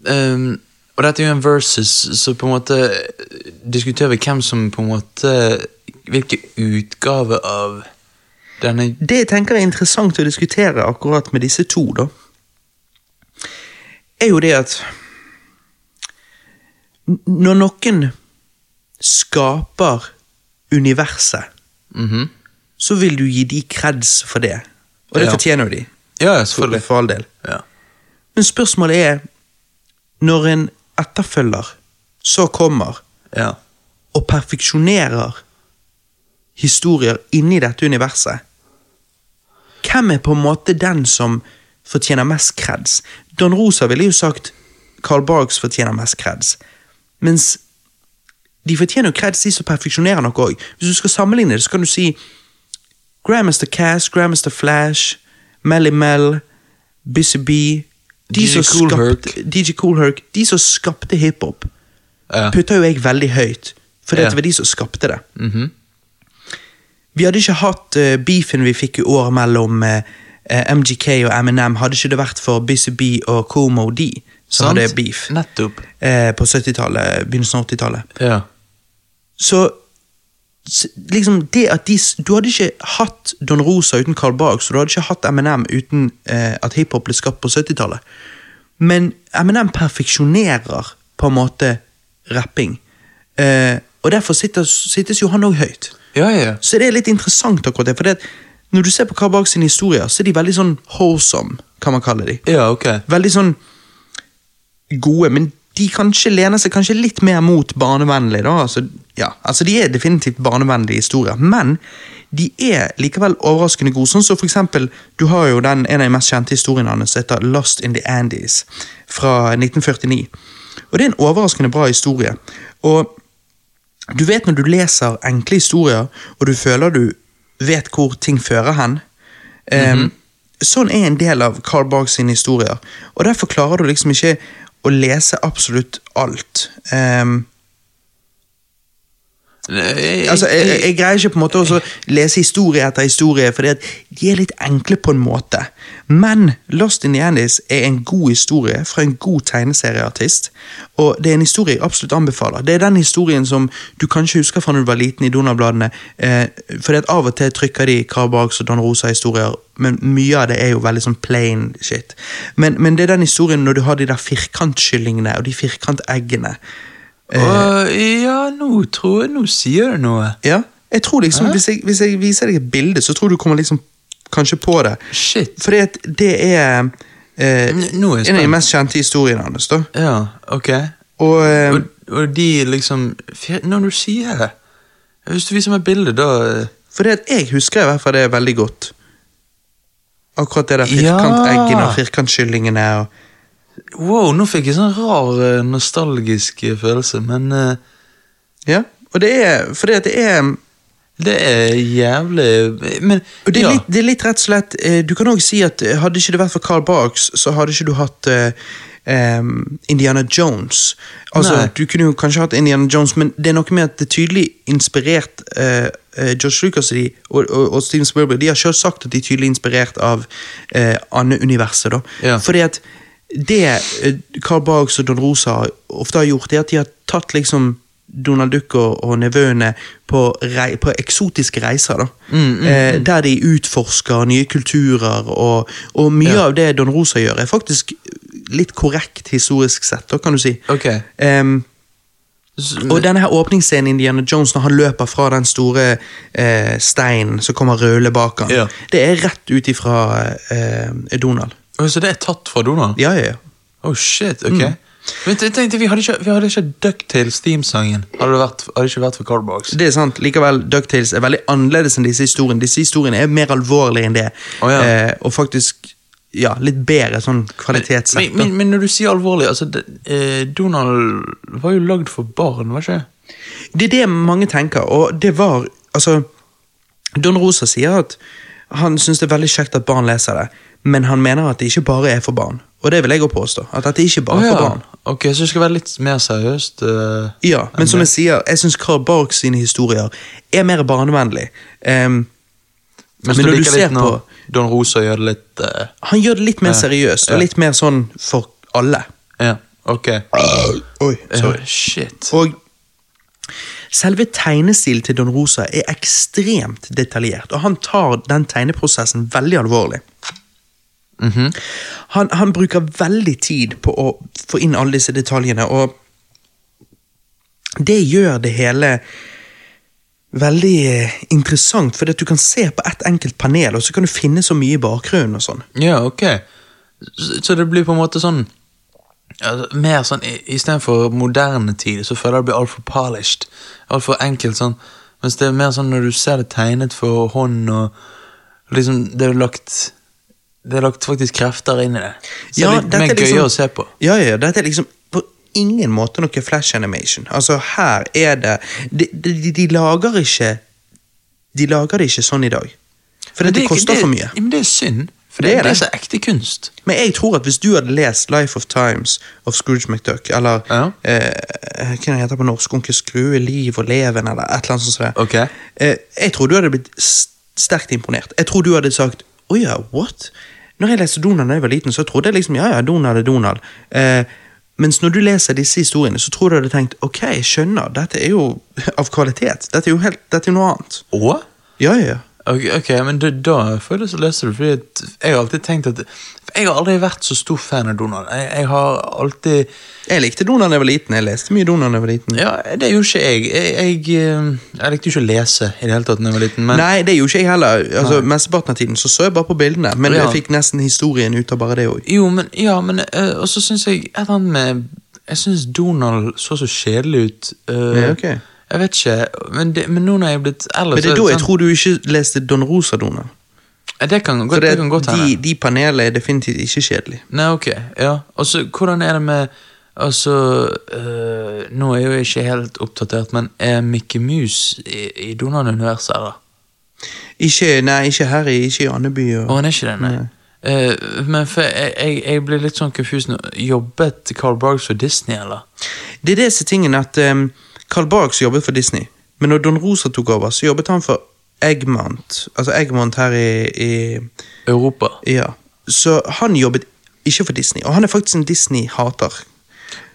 Um, Og dette er jo en versus, så på en måte eh, diskuterer vi hvem som på en måte Hvilken utgave av denne Det jeg tenker er interessant å diskutere akkurat med disse to, da, er jo det at Når noen skaper universet, Mhm. så vil du gi de kreds for det. Og det Ja. fortjener jo de, Ja, selvfølgelig. for, for all del. Ja. Men spørsmålet er, når en etterfølger så kommer ja. og perfeksjonerer historier inni dette universet, hvem er på en måte den som fortjener mest kreds? Don Rosa ville jo sagt Carl Barks fortjener mest kreds, mens de fortjener jo kreds, de som perfeksjonerer noe òg. Hvis du skal sammenligne det, så kan du si Grandmaster Cass, Grandmaster Flash, Melly Mel, Busy Bee de DJ som Kool skapte- Herc. DJ Cool Herc, de som skapte hiphop, Ja. putta jo jeg veldig høyt, for Ja. det var de som skapte det. Mhm. Vi hadde ikke hatt uh, beefen vi fikk i år mellom eh, eh, MGK og Eminem, hadde ikke det vært for Bee og Como D, som hadde beef eh, på 70-tallet, begynnelsen av 80-tallet. Ja. Så liksom det at de Du hadde ikke hatt Don Rosa uten Carl Barks, og du hadde ikke hatt Eminem uten eh, at hiphop ble skapt på 70-tallet. Men Eminem perfeksjonerer på en måte rapping. Eh, og derfor sitter, sittes jo han òg høyt. Ja, ja. Så det er litt interessant akkurat det. For det, når du ser på Carl Barks sine historier, så er de veldig sånn wholesome, kan man kalle de. Ja, okay. Veldig sånn gode, men de kanskje lener seg kanskje litt mer mot barnevennlig. da, altså, ja, altså De er definitivt barnevennlige historier, men de er likevel overraskende gode. Sånn som for eksempel, Du har jo den, en av de mest kjente historiene hans som heter Lost in the Andes fra 1949. Og Det er en overraskende bra historie. Og du vet når du leser enkle historier, og du føler du vet hvor ting fører hen. Em, Sånn er en del av Carl Barks historier. Og derfor klarer du liksom ikke å lese absolutt alt. Em, Jeg, altså, jeg, jeg, jeg greier ikke på en måte å lese historie etter historie, for de er litt enkle på en måte. Men Lost in the Andes er en god historie fra en god tegneserieartist. Og det er en historie jeg absolutt anbefaler. Det er den historien som du kanskje husker fra når du var liten i Donald-bladene. Eh, for av og til trykker de Carl og Don Rosa-historier, men mye av det er jo veldig sånn plain shit. Men, men det er den historien når du har de der firkantkyllingene og de firkanteggene. Åh, ja, nå tror jeg Nå sier du noe. Ja, jeg tror liksom, hvis jeg, hvis jeg viser deg et bilde, så tror du kommer liksom kanskje på det. Shit. Fordi at det er eh, N- Nå er en av de mest kjente historiene hans. da. Ja, ok. Og, eh, Og, og de liksom Når du sier det Hvis du viser meg bilde, da eh, fordi at jeg husker i hvert fall det veldig godt. Akkurat det der firkanteggene og firkantkyllingene. og Wow, nå fikk jeg sånn rar eh, nostalgisk eh, følelse, men uh, Ja, og det er fordi at det er det er jævlig Men Og det er, ja. litt, det er litt rett og slett Du kan også si at hadde ikke det vært for Carl Barks, så hadde ikke du hatt uh, Um, Indiana Jones. Altså, Nei. Du kunne jo kanskje hatt Indiana Jones, men det er noe med at det er tydelig inspirert uh, George Lucas og, de, og, og, og Steven Spielberg De har selv sagt at de er tydelig inspirert av uh, Anne-universet. da. Ja. Fordi at det eh, Carl Barks og Don Rosa ofte har gjort, er at de har tatt liksom Donald Duck og, og nevøene på, rei, på eksotiske reiser. da. Mm, eh, der de utforsker nye kulturer, og, og mye Ja. av det Don Rosa gjør, er faktisk litt korrekt historisk sett, da, kan du si. Okay. Um, og denne her åpningsscenen Indiana Jones når han løper fra den store eh, steinen som kommer rullende bak ham, Ja. det er rett ut ifra eh, Donald. Så det er tatt fra Donald? Ja, ja, ja. Oh shit, ok. Men jeg tenkte, vi hadde ikke, vi hadde ikke Ducktails teamsangen. Hadde hadde ikke vært for Cardbox. Det er sant. Likevel, DuckTales er veldig annerledes enn disse historiene. Disse historiene er mer alvorlige enn det. Oh, ja. eh, og faktisk ja, litt bedre sånn kvalitetssett. Men, men, men når du sier alvorlig, altså det, eh, Donald var jo lagd for barn, var ikke det? Det er det mange tenker, og det var Altså, Don Rosa sier at han syns det er veldig kjekt at barn leser det, men han mener at det ikke bare er for barn. Og det vil jeg òg påstå. At dette ikke bare er for barn. Ok, Så det skal være litt mer seriøst? Uh, Ja, men som det. jeg sier, jeg syns Karl Barks sine historier er mer barnevennlig. Um, men når du ser på Don Rosa gjør det litt uh, han gjør det litt mer seriøst, og Ja. litt mer sånn for alle. Ja, Ok. Oi, sorry. Uh, shit. Og selve tegnestilen til Don Rosa er ekstremt detaljert, og han tar den tegneprosessen veldig alvorlig. Han, han bruker veldig tid på å få inn alle disse detaljene, og det gjør det hele veldig interessant, fordi at du kan se på ett enkelt panel, og så kan du finne så mye i bakgrunnen og sånn. Ja, ok. Så, det blir på en måte sånn altså, Mer sånn Istedenfor moderne tid, så føler jeg det blir altfor polished. Altfor enkelt sånn. Mens det er mer sånn når du ser det tegnet for hånd, og liksom Det er lagt Det er lagt faktisk krefter inn i det. Så Ja, det er litt er liksom- gøyere å se på. Ja, ja, dette er liksom på ingen måte noe flash animation. Altså, her er det De, de, de lager ikke De lager det ikke sånn i dag. For det, det, er koster det- for mye. Men det er synd. For Det det, er det er så ekte kunst. Men jeg tror at hvis du hadde lest Life of Times of Scrooge McDuck, eller Ja. eh, hva heter det på norsk, Onkel Skrue, Liv og leven, eller et eller annet sånt. sånt. det. Ok. Eh, jeg tror du hadde blitt sterkt imponert. Jeg tror du hadde sagt å ja, what? Når jeg leste Donald da jeg var liten, så trodde jeg liksom ja, ja, Donald er Donald. Eh, mens når du leser disse historiene, så tror du hadde tenkt ok, jeg skjønner, dette er jo av kvalitet. Dette er jo, helt, dette er noe annet. Å? Ja, ja, ja. Ok, okay men da, da får jeg lyst du, det, fordi jeg har alltid tenkt at Jeg har aldri vært så stor fan av Donald. Jeg, jeg har alltid Jeg likte Donald da jeg var liten. Jeg leste mye Donald da jeg var liten. Ja, det gjorde ikke jeg. Jeg, jeg, eh, jeg likte ikke å lese i det hele tatt da jeg var liten, men Nei, det gjorde ikke jeg heller. Altså, Mesteparten av tiden så så jeg bare på bildene, men Ja. jeg fikk nesten historien ut av bare det òg. Jo, men Ja, men eh, Og så syns jeg et eller annet med Jeg syns Donald så så kjedelig ut. Uh, Ja, okay. Jeg vet ikke, men, det, men nå når jeg er blitt eldre Men det er da jeg sånn- tror du ikke leste Don Rosa, Donald. Det kan, godt, det, det kan godt hende. de, de panelene er definitivt ikke kjedelige. Nei, ok, ja. Og så, hvordan er det med Altså, øh, nå er jeg jo ikke helt oppdatert, men er Mickey Mouse i, i Donald-universet, eller? Ikke, nei, ikke her ikke i Andeby. Å, Og, han er ikke det, nei. Eh, men for jeg, jeg, jeg blir litt sånn confused nå. Jobbet Carl Barks for Disney, eller? det er disse tingene at um, Carl Barks jobbet for Disney, men når Don Rosa tok over, så jobbet han for Egmont. Altså Egmont her i, i Europa. Ja. Så han jobbet ikke for Disney, og han er faktisk en Disney-hater.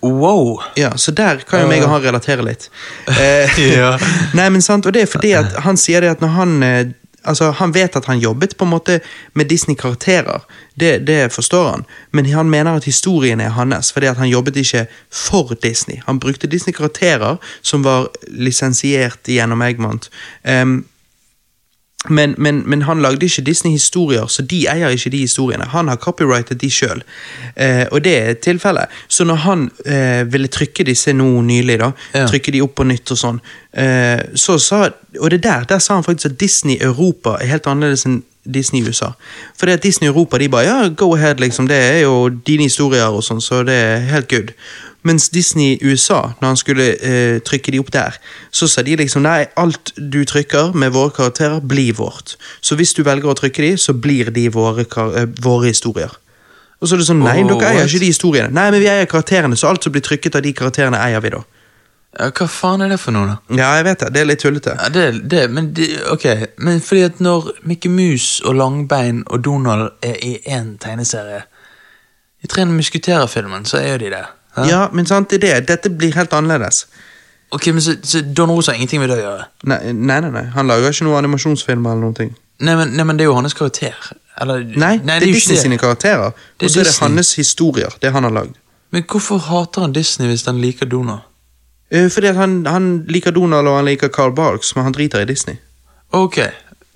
Wow! Ja, Så der kan jo meg og han relatere litt. Eh, Ja. Nei, men sant, og det er fordi at han sier det at når han eh, Altså, Han vet at han jobbet på en måte med Disney-karakterer, det, det forstår han, men han mener at historien er hans, fordi at han jobbet ikke for Disney. Han brukte Disney-karakterer som var lisensiert gjennom Egmont. Em, men, men, men han lagde ikke Disney-historier, så de eier ikke de historiene. Han har copyrightet de sjøl, eh, og det er tilfellet. Så når han eh, ville trykke disse nå nylig, da, Ja. trykke de opp på nytt og sånn, eh, så sa Og det der, der sa han faktisk at Disney Europa er helt annerledes enn Disney USA. For det at Disney Europa de bare ja, go ahead, liksom, det er jo dine historier og sånn, så det er helt good. Mens Disney i USA, når han skulle eh, trykke de opp der, så sa de liksom nei, alt du trykker med våre karakterer, blir vårt. Så hvis du velger å trykke de, så blir de våre, eh, våre historier. Og så er det sånn, nei, Oh, dere eier ikke de historiene. Nei, men vi eier karakterene, så alt som blir trykket av de karakterene, eier vi da. Ja, hva faen er det for noe, da? Ja, jeg vet det, det er litt tullete. Ja, det, det, men det, ok, men fordi at når Mickey Mouse og Langbein og Donald er i én tegneserie I Tre musketerer-filmen så er jo de det. Hæ? Ja, men sant, det er det. Dette blir helt annerledes. Ok, men så, så Don Rose har ingenting med det å gjøre? Nei, nei, nei, nei. han lager ikke noen animasjonsfilm eller noen ting. Nei, men, nei, men det er jo hans karakter. Eller, Nei, det er Disney sine karakterer, er og så er det hans historier, det han har lagd. Men hvorfor hater han Disney hvis han liker Donald? Uh, Fordi at han, han liker Donald og han liker Carl Barks, men han driter i Disney. Ok,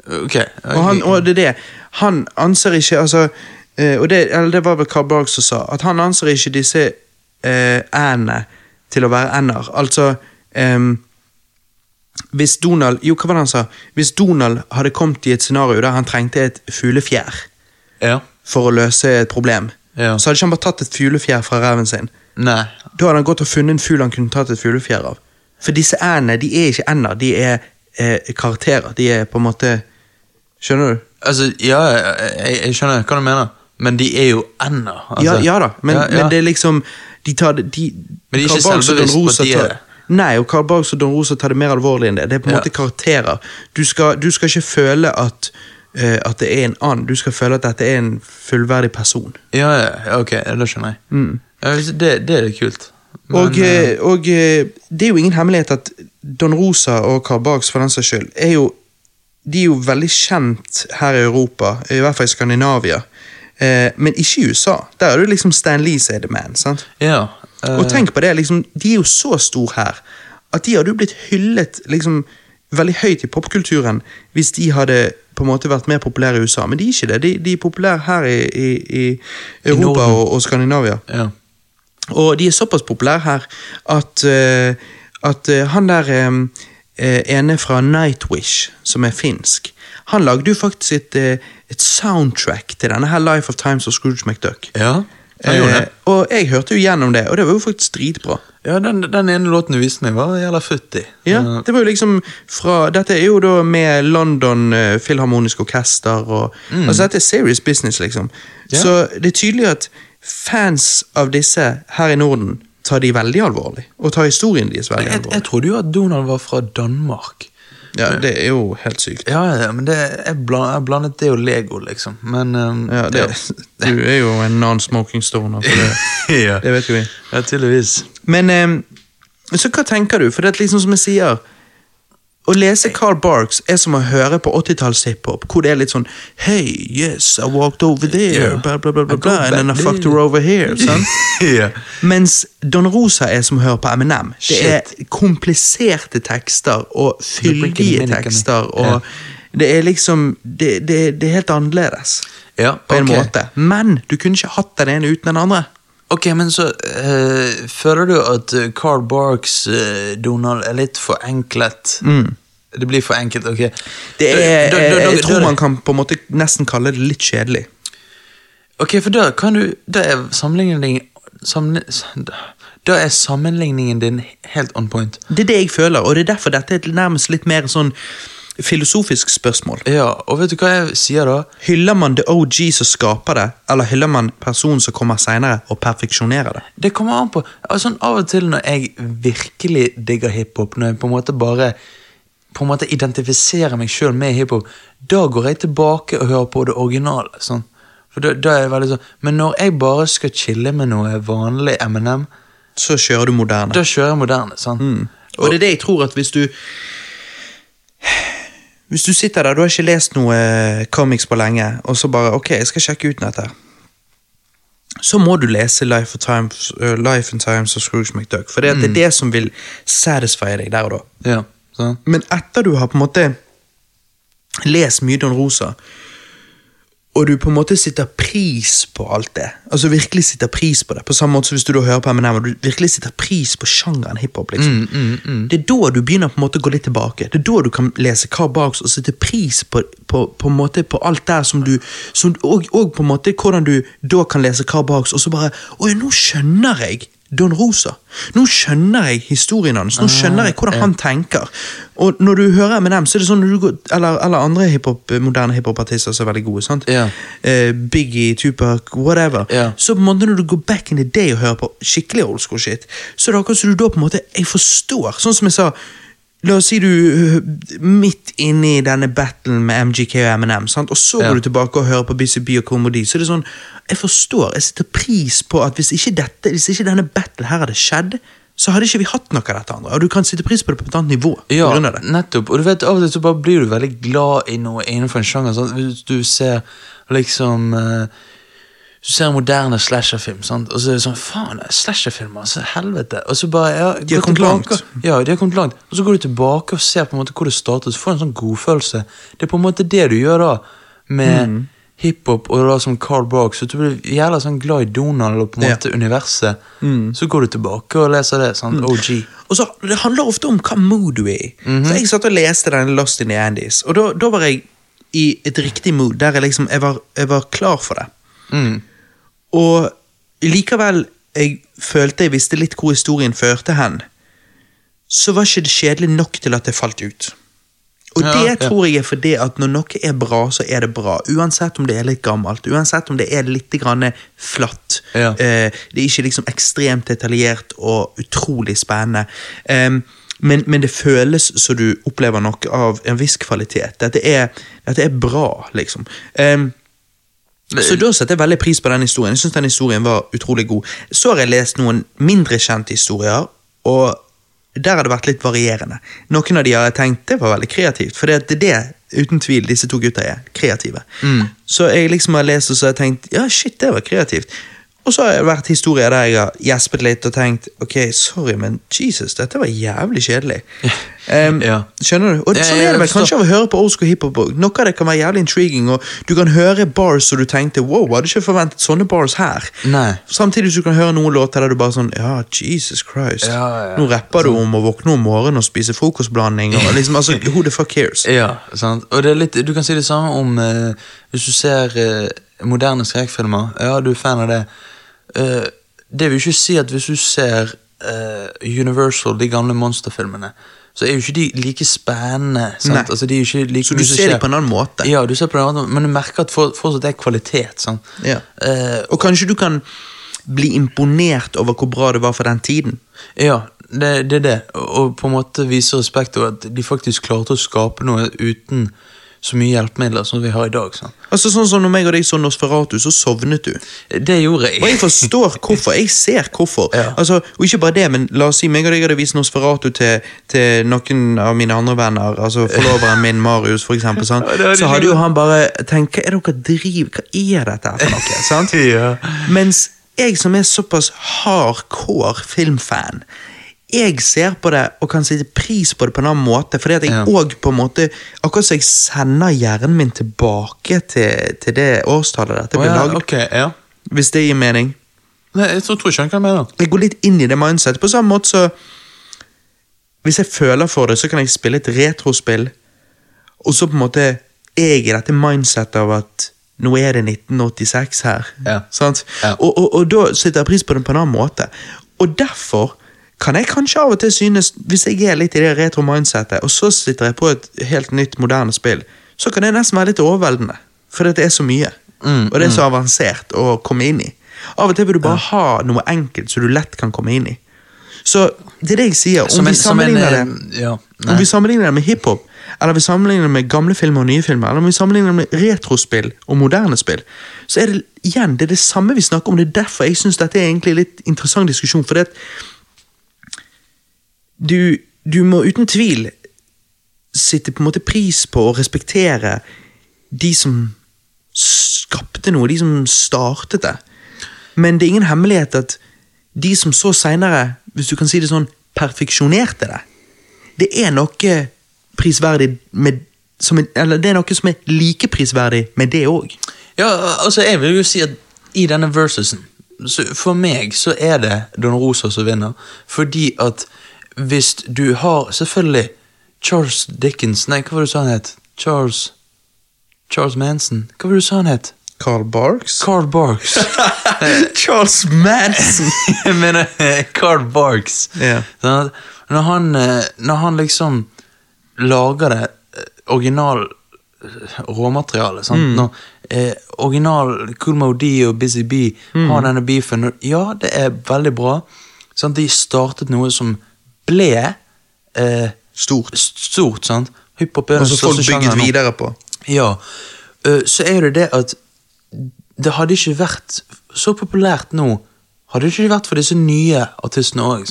ok. Og, han, og det er det. Han anser ikke altså, uh, og det, eller det var vel Carl Barks som sa, at han anser ikke disse eh, æ-ene til å være ender. Altså em, Hvis Donald Jo, hva var det han sa? Hvis Donald hadde kommet i et scenario der han trengte et fuglefjær Ja. for å løse et problem, Ja. så hadde ikke han bare tatt et fuglefjær fra reven sin. Nei. Da hadde han gått og funnet en fugl han kunne tatt et fuglefjær av. For disse æ-ene de er ikke ender, de er eh, karakterer. De er på en måte Skjønner du? Altså, ja, jeg, jeg skjønner hva du mener, men de er jo ender. Altså. ja, ja da, men, men det er liksom De tar det de, Men de er ikke selvbevisst på at de er. Nei, og Carl Barks og Don Rosa tar det mer alvorlig enn det. Det er på en Ja. måte karakterer. Du skal, du skal ikke føle at, uh, at det er en annen, du skal føle at dette er en fullverdig person. Ja, ja, ok, det skjønner jeg. Mm. Ja, Det, det er litt kult. Men, og uh, og det er jo ingen hemmelighet at Don Rosa og Carl Barks for den saks skyld er jo de er jo veldig kjent her i Europa, i hvert fall i Skandinavia. Eh, men ikke i USA. Der er det liksom Stan Lee som er the man. sant? ja, uh... Og tenk på det, liksom, de er jo så store her at de hadde jo blitt hyllet liksom, veldig høyt i popkulturen hvis de hadde på en måte vært mer populære i USA. Men de er ikke det. De, de er populære her i, i, i Europa I og, og Skandinavia. ja. Og de er såpass populære her at, uh, at uh, han der um, uh, ene fra Nightwish, som er finsk, han lagde jo faktisk et, eh, et soundtrack til denne her Life of Times of Scrooge McDuck. Ja, jeg gjorde Eh, det. og jeg hørte jo gjennom det, og det var jo faktisk dritbra. Ja, den, den ene låten du viste meg, var jævla futti. Ja, Eh, det var jo liksom fra Dette er jo da med London uh, Filharmonisk Orkester og Altså dette er serious business, liksom. Mm. Ja. Så det er tydelig at fans av disse her i Norden tar de veldig alvorlig. Og tar historien deres veldig jeg, jeg jeg trodde jo at Donald var fra Danmark. Ja, det er jo helt sykt. Ja, ja, men det, er bland, blandet det og Lego, liksom. Men um, Ja, det, du er jo en non-smoking stoner, for det, ja. det vet jo vi. ja, tydeligvis. Men um, så hva tenker du? For det er liksom som jeg sier Å lese Carl Barks er som å høre på 80-talls hiphop, hvor det er litt sånn Hey, yes, I walked over there, Ja. blah, blah, blah, blah, I and then I fucked her over here. Sant? yeah. Mens Don Rosa er som å høre på Eminem. Det er kompliserte tekster og fyldige tekster, og det er liksom det, det, det er helt annerledes. ja, På en måte. Men du kunne ikke hatt den ene uten den andre. Ok, men så eh, Føler du at eh, Carl Barks eh, Donald er litt forenklet? Mm. Det blir for enkelt, ok? Det er, Da- da- da- jeg tror man kan på en måte nesten kalle det litt kjedelig. Ok, for da kan du Da er sammenligningen sammenli- Da er sammenligningen din helt on point. Det er det jeg føler, og det er derfor dette er nærmest litt mer sånn filosofisk spørsmål. Ja, og vet du hva jeg sier da? Hyller man the OG som skaper det, eller hyller man personen som kommer seinere og perfeksjonerer det? Det kommer an på altså, Av og til når jeg virkelig digger hiphop, når jeg på en måte bare på en måte identifiserer meg sjøl med hiphop, da går jeg tilbake og hører på det originale. Sånn. For da, da er jeg veldig sånn Men når jeg bare skal chille med noe vanlig Eminem, Så kjører du moderne. da kjører jeg moderne. sant? Og det er det jeg tror at hvis du Hvis du sitter der, du har ikke lest noe eh, comics på lenge, og så bare Ok, jeg skal sjekke ut dette. Så må du lese Life, of Times, uh, Life and Times of Scrooge McDuck, for det, mm. det er det som vil satisfy deg der og da. Ja. Men etter du har på en måte lest mye Don Rosa, og du på en måte sitter pris på alt det, altså virkelig sitter pris på det, på samme måte som hvis du da hører på Eminem, og du virkelig sitter pris på sjangeren hiphop, liksom. Det er da du begynner på en måte å gå litt tilbake. Det er da du kan lese Carl Barks og sette pris på, på, på, en måte på alt der som du, som, og, og på en måte hvordan du da kan lese Carl Barks, og så bare, oi, nå skjønner jeg Don Rosa. Nå skjønner jeg historien hans. Nå skjønner jeg hvordan han tenker. Og når du hører Eminem, så er det sånn går, eller, eller andre hiphop, moderne hiphop-artister som er veldig gode. sant? Yeah. Uh, Biggie, Tupac, whatever. Yeah. Så på en måte når du går back in the day og hører på skikkelig old school shit, så er det akkurat som du da på en måte Jeg forstår. Sånn som jeg sa La oss si du midt inne i denne battlen med MGK og Eminem, sant? og så Ja. går du tilbake og hører på BCB og Comedy, så er det sånn Jeg forstår, jeg setter pris på at hvis ikke, dette, hvis ikke denne battle her hadde skjedd, så hadde ikke vi hatt noe av dette andre. Og du kan sitte pris på det på et annet nivå. Ja, nettopp. Og du vet, av og til så bare blir du veldig glad i noe innenfor en sjanger. Sant? Hvis du ser liksom eh, Du ser en moderne slasherfilm, sant? og så er det sånn Faen, slasherfilmer, altså, helvete. Og så bare ja, De har kommet langt. Ja, de har kommet langt. Og så går du tilbake og ser på en måte hvor det startet, så får du en sånn godfølelse. Det er på en måte det du gjør da, med Mm. hiphop og da som Carl Barks. Så du blir jævla sånn glad i Donald og på en Ja. Mm. måte universet. Så går du tilbake og leser det. sant? OG. Og så, Det handler ofte om hva mood du er i. -hmm. Så Jeg satt og leste den Lost in the Andes, og da, da var jeg i et riktig mood, der jeg liksom jeg var, jeg var klar for det. Mm. Og likevel jeg følte jeg visste litt hvor historien førte hen, så var ikke det kjedelig nok til at det falt ut. Og Ja, det tror jeg er fordi at når noe er bra, så er det bra. Uansett om det er litt gammelt, uansett om det er litt grann flatt. Ja. Eh, det er ikke liksom ekstremt detaljert og utrolig spennende. Eh, men, men det føles så du opplever noe av en viss kvalitet. Dette er, dette er bra, liksom. Em, Så da setter jeg veldig pris på den historien. Jeg synes den historien var utrolig god. Så har jeg lest noen mindre kjente historier, og der har det vært litt varierende. Noen av de har jeg tenkt det var veldig kreativt, for det er det uten tvil disse to gutta er. Kreative. Så jeg liksom har lest og så har jeg tenkt ja, shit, det var kreativt. Og så har det vært historier der jeg har gjespet litt og tenkt ok, sorry, men Jesus, dette var jævlig kjedelig. Um, Ja. Skjønner du? Og sånn er det vel kanskje av å høre på school hiphop. Noe av det kan være jævlig intriguing, og du kan høre bars og du tenkte wow, hadde ikke forventet sånne bars her. Nei. Samtidig som du kan høre noen låter der du bare sånn ja, Jesus Christ. Ja, ja. Nå rapper du om å våkne om morgenen og spise frokostblanding og liksom, altså, who the fuck cares? Ja, sant. Og det er litt, du kan si det samme om uh, Hvis du ser uh, moderne skrekkfilmer. Ja, du er fan av det. Eh, det vil ikke si at hvis du ser eh, Universal, de gamle monsterfilmene, så er jo ikke de like spennende. Altså, de like Så du ser dem på en annen måte. Ja, du ser på en annen måte, men du merker at for, fortsatt det er kvalitet. Ja. Uh, Og kanskje du kan bli imponert over hvor bra det var for den tiden. Ja, det, det er det. Og, og på en måte vise respekt over at de faktisk klarte å skape noe uten så mye hjelpemidler som vi har i dag. Sånn. Altså Sånn som når meg og deg så Nosferatu, så sovnet du. Det gjorde Og jeg jeg. forstår hvorfor. Jeg ser hvorfor. Ja. Altså, og ikke bare det, men la oss si meg og deg hadde vist Nosferatu til, til noen av mine andre venner, altså forloveren min, Marius, for eksempel, sånn. Ja, så hadde jo han bare tenkt Hva er dere driver Hva er dette for noe? sant? Ja. Mens jeg som er såpass hardcore filmfan, jeg ser på det og kan sette pris på det på en annen måte, fordi at jeg Ja. òg på en måte Akkurat som jeg sender hjernen min tilbake til, til det årstallet dette ble oh, ja, lagd. Okay, ja. Hvis det gir mening. Nei, jeg tror, ikke han kan mene. Jeg går litt inn i det mindset på samme måte så Hvis jeg føler for det, så kan jeg spille et retrospill, og så på en måte jeg i dette mindsetet av at nå er det 1986 her. Ja. Sant? Ja. Og, og, og da setter jeg pris på det på en annen måte. Og derfor kan jeg kanskje av og til synes, hvis jeg er litt i det retro mindsetet, og så sitter jeg på et helt nytt, moderne spill, så kan det nesten være litt overveldende. For det er så mye. Mm, og det er så avansert å komme inn i. Av og til vil du bare ha noe enkelt så du lett kan komme inn i. Så det er det jeg sier. Om Som vi sammenligner en, eh, det ja, om vi sammenligner det med hiphop, eller vi sammenligner det med gamle filmer og nye filmer, eller om vi sammenligner det med retrospill og moderne spill, så er det igjen det er det samme vi snakker om. Det er derfor jeg syns dette er egentlig en litt interessant diskusjon. For det at du, du må uten tvil sitte på en måte pris på og respektere de som skapte noe, de som startet det. Men det er ingen hemmelighet at de som så seinere, hvis du kan si det sånn, perfeksjonerte det. Det er noe prisverdig med som er, Eller det er noe som er like prisverdig med det òg. Ja, altså jeg vil jo si at i denne versusen For meg så er det Don Rosa som vinner, fordi at hvis du har Selvfølgelig Charles Dickens Nei, hva var det du sa han het? Charles Charles Manson? Hva var det du sa han het? Carl Barks? Carl Barks. Charles Manson! Jeg mener Carl Barks. Yeah. Sånn at når, han, eh, når han liksom lager det eh, original eh, råmateriale Mm. Når eh, original Cool Mo D og Busy Bee har denne beefen Ja, det er veldig bra. Sant? De startet noe som ble eh, Stort. stort. sant? Hiphop er Og så folk bygget videre på. Ja, Uh, så er det det at det hadde ikke vært så populært nå. Hadde det ikke vært for disse nye artistene òg.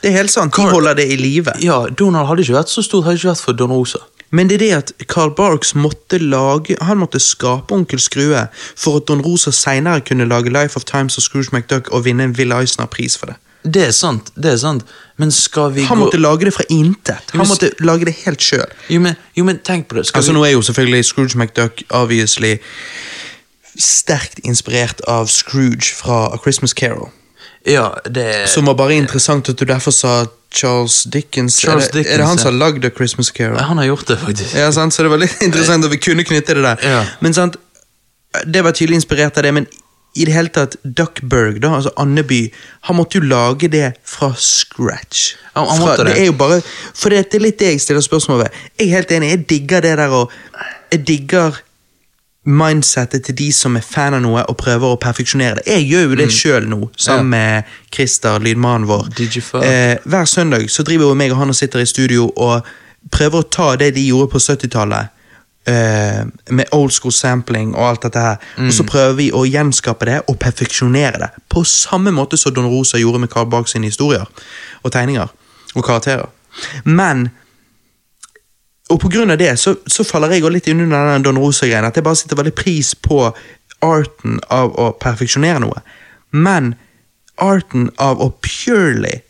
Det er helt sant. De holder det i live. Ja, Donald hadde ikke vært så stort, hadde ikke vært for Don Rosa. Men det er det at Carl Barks måtte lage Han måtte skape Onkel Skrue for at Don Rosa seinere kunne lage Life of Times og Scrooge McDuck og vinne en Will Eisner-pris for det. Det er sant, det er sant. Men skal vi Han gå måtte lage det fra intet. Han måtte lage det helt sjøl. jo men, jo, men tenk på det. Skal Altså, vi... nå er jo selvfølgelig Scrooge McDuck obviously sterkt inspirert av Scrooge fra A Christmas Carol. Ja, det Som var bare interessant at du derfor sa Charles Dickens. Charles er, det, er det han som har lagd A Christmas Carol? Han har gjort det, faktisk. Ja, sant? Så det var litt interessant at vi kunne knytte det der. Ja. Men sant, det var tydelig inspirert av det, men i det hele tatt, Duckburg, da, altså Andeby, han måtte jo lage det fra scratch. Han- han fra, det. det er jo bare, For det, det er litt det jeg stiller spørsmål ved. Jeg er helt enig, jeg digger det der og Jeg digger mindsettet til de som er fan av noe og prøver å perfeksjonere det. Jeg gjør jo det sjøl nå, sammen med Christer, lydmannen vår. Eh, hver søndag så driver jo meg og han og sitter i studio og prøver å ta det de gjorde på 70-tallet, eh, med old school sampling og alt dette her. Og så prøver vi å gjenskape det og perfeksjonere det. På samme måte som Don Rosa gjorde med Carl Barks sine historier og tegninger og karakterer. Men og på grunn av det så, så faller jeg litt under den Don Rosa-greien. At jeg bare sitter veldig pris på arten av å perfeksjonere noe. Men arten av å purely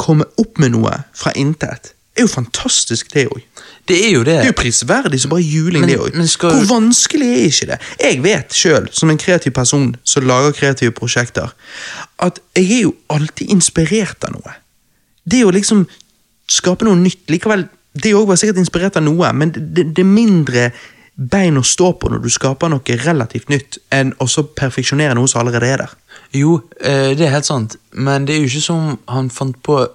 komme opp med noe fra intet, er jo fantastisk, det òg. Det er jo det. Det er jo prisverdig som bare juling, Men- det òg. skal- Hvor vanskelig er ikke det? Jeg vet sjøl, som en kreativ person som lager kreative prosjekter, at jeg er jo alltid inspirert av noe. Det å liksom skape noe nytt likevel Det òg var sikkert inspirert av noe, men det, det, er mindre bein å stå på når du skaper noe relativt nytt, enn å så perfeksjonere noe som allerede er der. Jo, eh, det er helt sant, men det er jo ikke som han fant på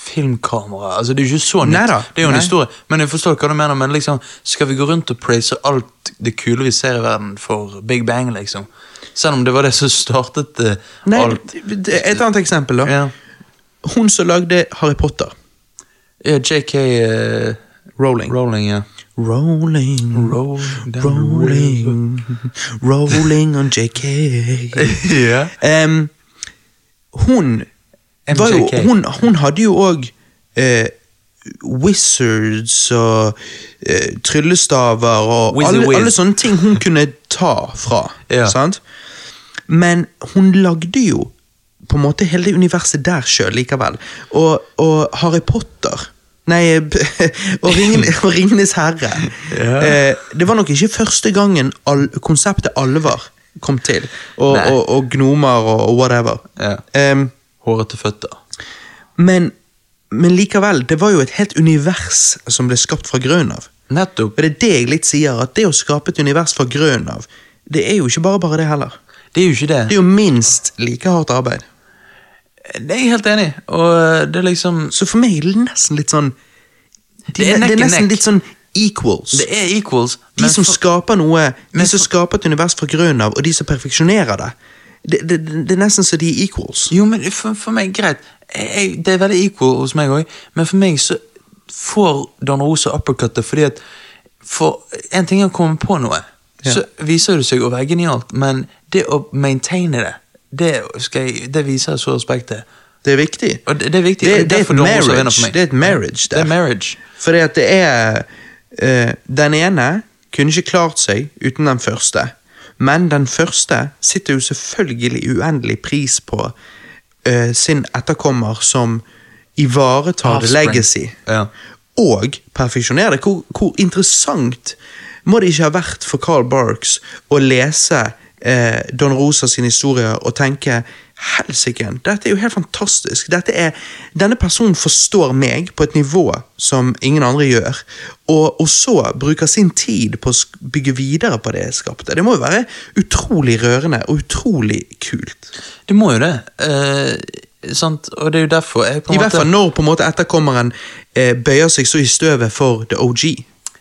filmkamera. Altså, det er jo ikke så nytt. Neida, Det er jo en nei. historie. Men jeg forstår hva du mener, men liksom, skal vi gå rundt og praise alt det kule vi ser i verden for Big Bang, liksom? Selv om det var det som startet uh, Nei, alt. Et annet eksempel, da. Ja, Hun som lagde Harry Potter. ja JK uh, Rowling. Rowling, ja. Rolling, Rolling rolling, rolling on JK. Ja. um, hun, jo, hun, hun hadde jo òg eh, wizards og eh, tryllestaver og alle, alle sånne ting hun kunne ta fra. Ja. Sant? Men hun lagde jo på en måte hele det universet der sjøl likevel. Og, og Harry Potter Nei, og, Ringen, og Ringenes herre. Ja. Eh, det var nok ikke første gangen all, konseptet alvor kom til. Og, og, gnomer og, whatever. Ja. Em, Hårete føtter. men, men likevel, det var jo et helt univers som ble skapt fra grunnen av. Nettopp. Og det er det jeg litt sier, at det å skape et univers fra grunnen av, det er jo ikke bare bare det heller. Det er jo ikke det. Det er jo minst like hardt arbeid. Det er jeg helt enig i. Og det er liksom Så for meg er det nesten litt sånn De, Det er det er nesten litt sånn equals. Det er equals. de som for- skaper noe, de som skaper et univers fra grunnen av, og de som perfeksjonerer det. Det, det, det, er nesten så de er equals. Jo, men for, for meg, greit. Jeg, det er veldig equal hos meg òg, men for meg så får Don Rosa uppercuttet fordi at For en ting er å komme på noe, Ja. så viser det seg å være genialt, men det å maintaine det, det, jeg, det viser så respekt til. Det er viktig. Og det, det er viktig. Det, det, er et marriage. det er et marriage Det er marriage. Fordi at det er uh, Den ene kunne ikke klart seg uten den første. Men den første sitter jo selvfølgelig uendelig pris på uh, sin etterkommer som ivaretar the legacy. Ja. Og perfeksjonerer det. Hvor, hvor interessant må det ikke ha vært for Carl Barks å lese uh, Don Rosa sin historie og tenke Helsike, dette er jo helt fantastisk. Er, denne personen forstår meg på et nivå som ingen andre gjør, og, og så bruker sin tid på å bygge videre på det jeg skapte. Det må jo være utrolig rørende og utrolig kult. Det må jo det. Eh, sant? Og det er jo derfor jeg på en I hvert fall når på en måte etterkommeren eh, bøyer seg så i støvet for the OG.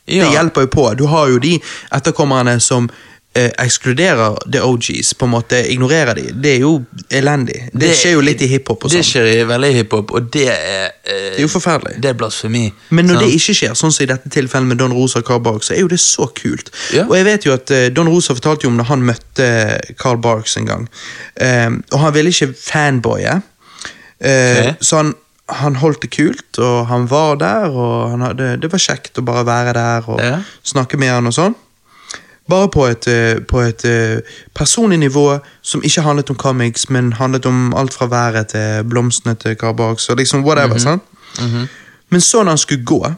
Ja. Det hjelper jo på. Du har jo de etterkommerne som eh, ekskluderer the OGs, på en måte ignorerer de. Det er jo elendig. Det, skjer jo litt i hiphop Det sånn. skjer i veldig hiphop, og det er eh, Det er jo forferdelig. Det er blasfemi. Men når sant? det ikke skjer, sånn som i dette tilfellet med Don Rosa og Carl Barks, så er jo det så kult. Ja. Og jeg vet jo at eh, Don Rosa fortalte jo om da han møtte Carl Barks en gang. Eh, og han ville ikke fanboye, eh, Ok. så han, han holdt det kult, og han var der, og han hadde, det var kjekt å bare være der og Ja. snakke med han og sånn. Bare på et, eh, på et eh, personlig nivå som ikke handlet om comics, men handlet om alt fra været til blomstene til og liksom whatever. sant? Men så når han skulle gå,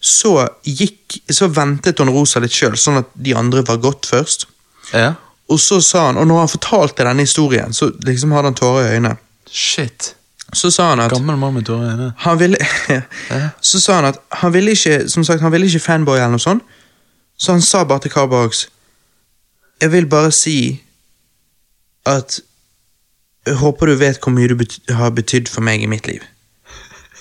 så gikk Så ventet Don Rosa litt sjøl, sånn at de andre var gått først. Ja. Og så sa han, og når han fortalte denne historien, så liksom hadde han tårer i øynene. Shit. Så sa han at Gammel mann med tårer i øynene. han ville Så sa han at han ville ikke Som sagt, han ville ikke fanboy eller noe sånt. Så han sa bare til Carl Barks Jeg vil bare si at Jeg håper du vet hvor mye du bet har betydd for meg i mitt liv.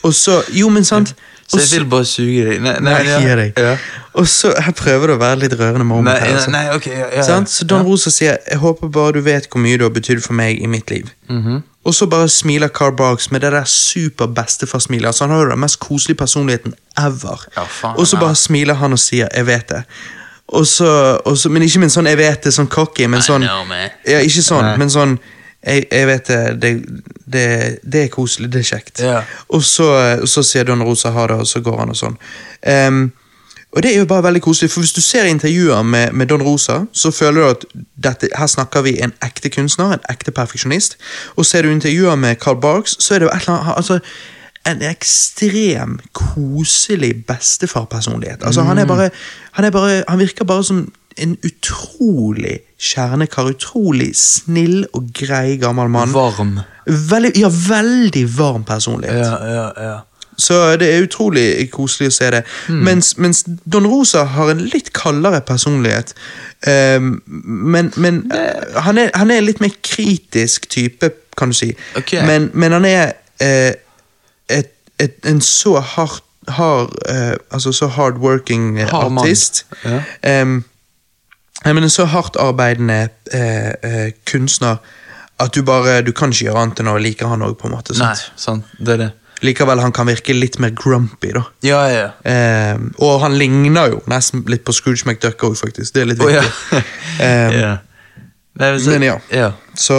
Og så Jo, men sant? Så jeg vil bare suge deg. Nei, nei, Nei, ja. deg. Ja. Og så Her prøver du å være litt rørende med nei, altså. nei, ok. Ja, ja, Så Don. Rosa sier 'Jeg håper bare du vet hvor mye du har betydd for meg i mitt liv'. Mhm. Og så bare smiler Carl Barks med det der super bestefar-smilet. Altså, han har jo den mest koselige personligheten ever. Ja, faen, og så ja. bare smiler han og sier 'jeg vet det'. Og så, og så, men ikke med en sånn 'jeg vet det', sånn cocky, men sånn know. Ja, ikke sånn, Nei. men sånn jeg, jeg vet det, det, det, det er koselig, det er kjekt. Ja. Og så, så sier Don Rosa ha det, og så går han og sånn. Ehm, og det er jo bare veldig koselig, for hvis du ser intervjuer med, med Don Rosa, så føler du at dette, her snakker vi en ekte kunstner, en ekte perfeksjonist. Og ser du intervjuer med Carl Barks, så er det jo et eller annet altså, en ekstrem koselig bestefar-personlighet. Altså, han, er bare, han, er bare, han virker bare som en utrolig kjernekar. Utrolig snill og grei gammel mann. Varm. Veldig, ja, veldig varm personlighet. Ja, ja, ja. Så det er utrolig koselig å se det. Mens, mens Don Rosa har en litt kaldere personlighet. Um, men men eh, han, er, han er litt mer kritisk type, kan du si. Okay. Men, men han er eh, et, et, en så hardt hard, eh, altså så hardworking Hard artist. Ja. Um, men en så hardt arbeidende eh, eh, kunstner at du bare Du kan ikke gjøre annet enn å like han òg, på en måte. Nei, Sant? sant. Det er det. Likevel, han kan virke litt mer grumpy, da. Ja, ja. Eh, og han ligner jo nesten litt på Scrooge McDuck òg, faktisk. Det er litt viktig. ja. Ehm, ja. Nei, så, men ja. ja. Så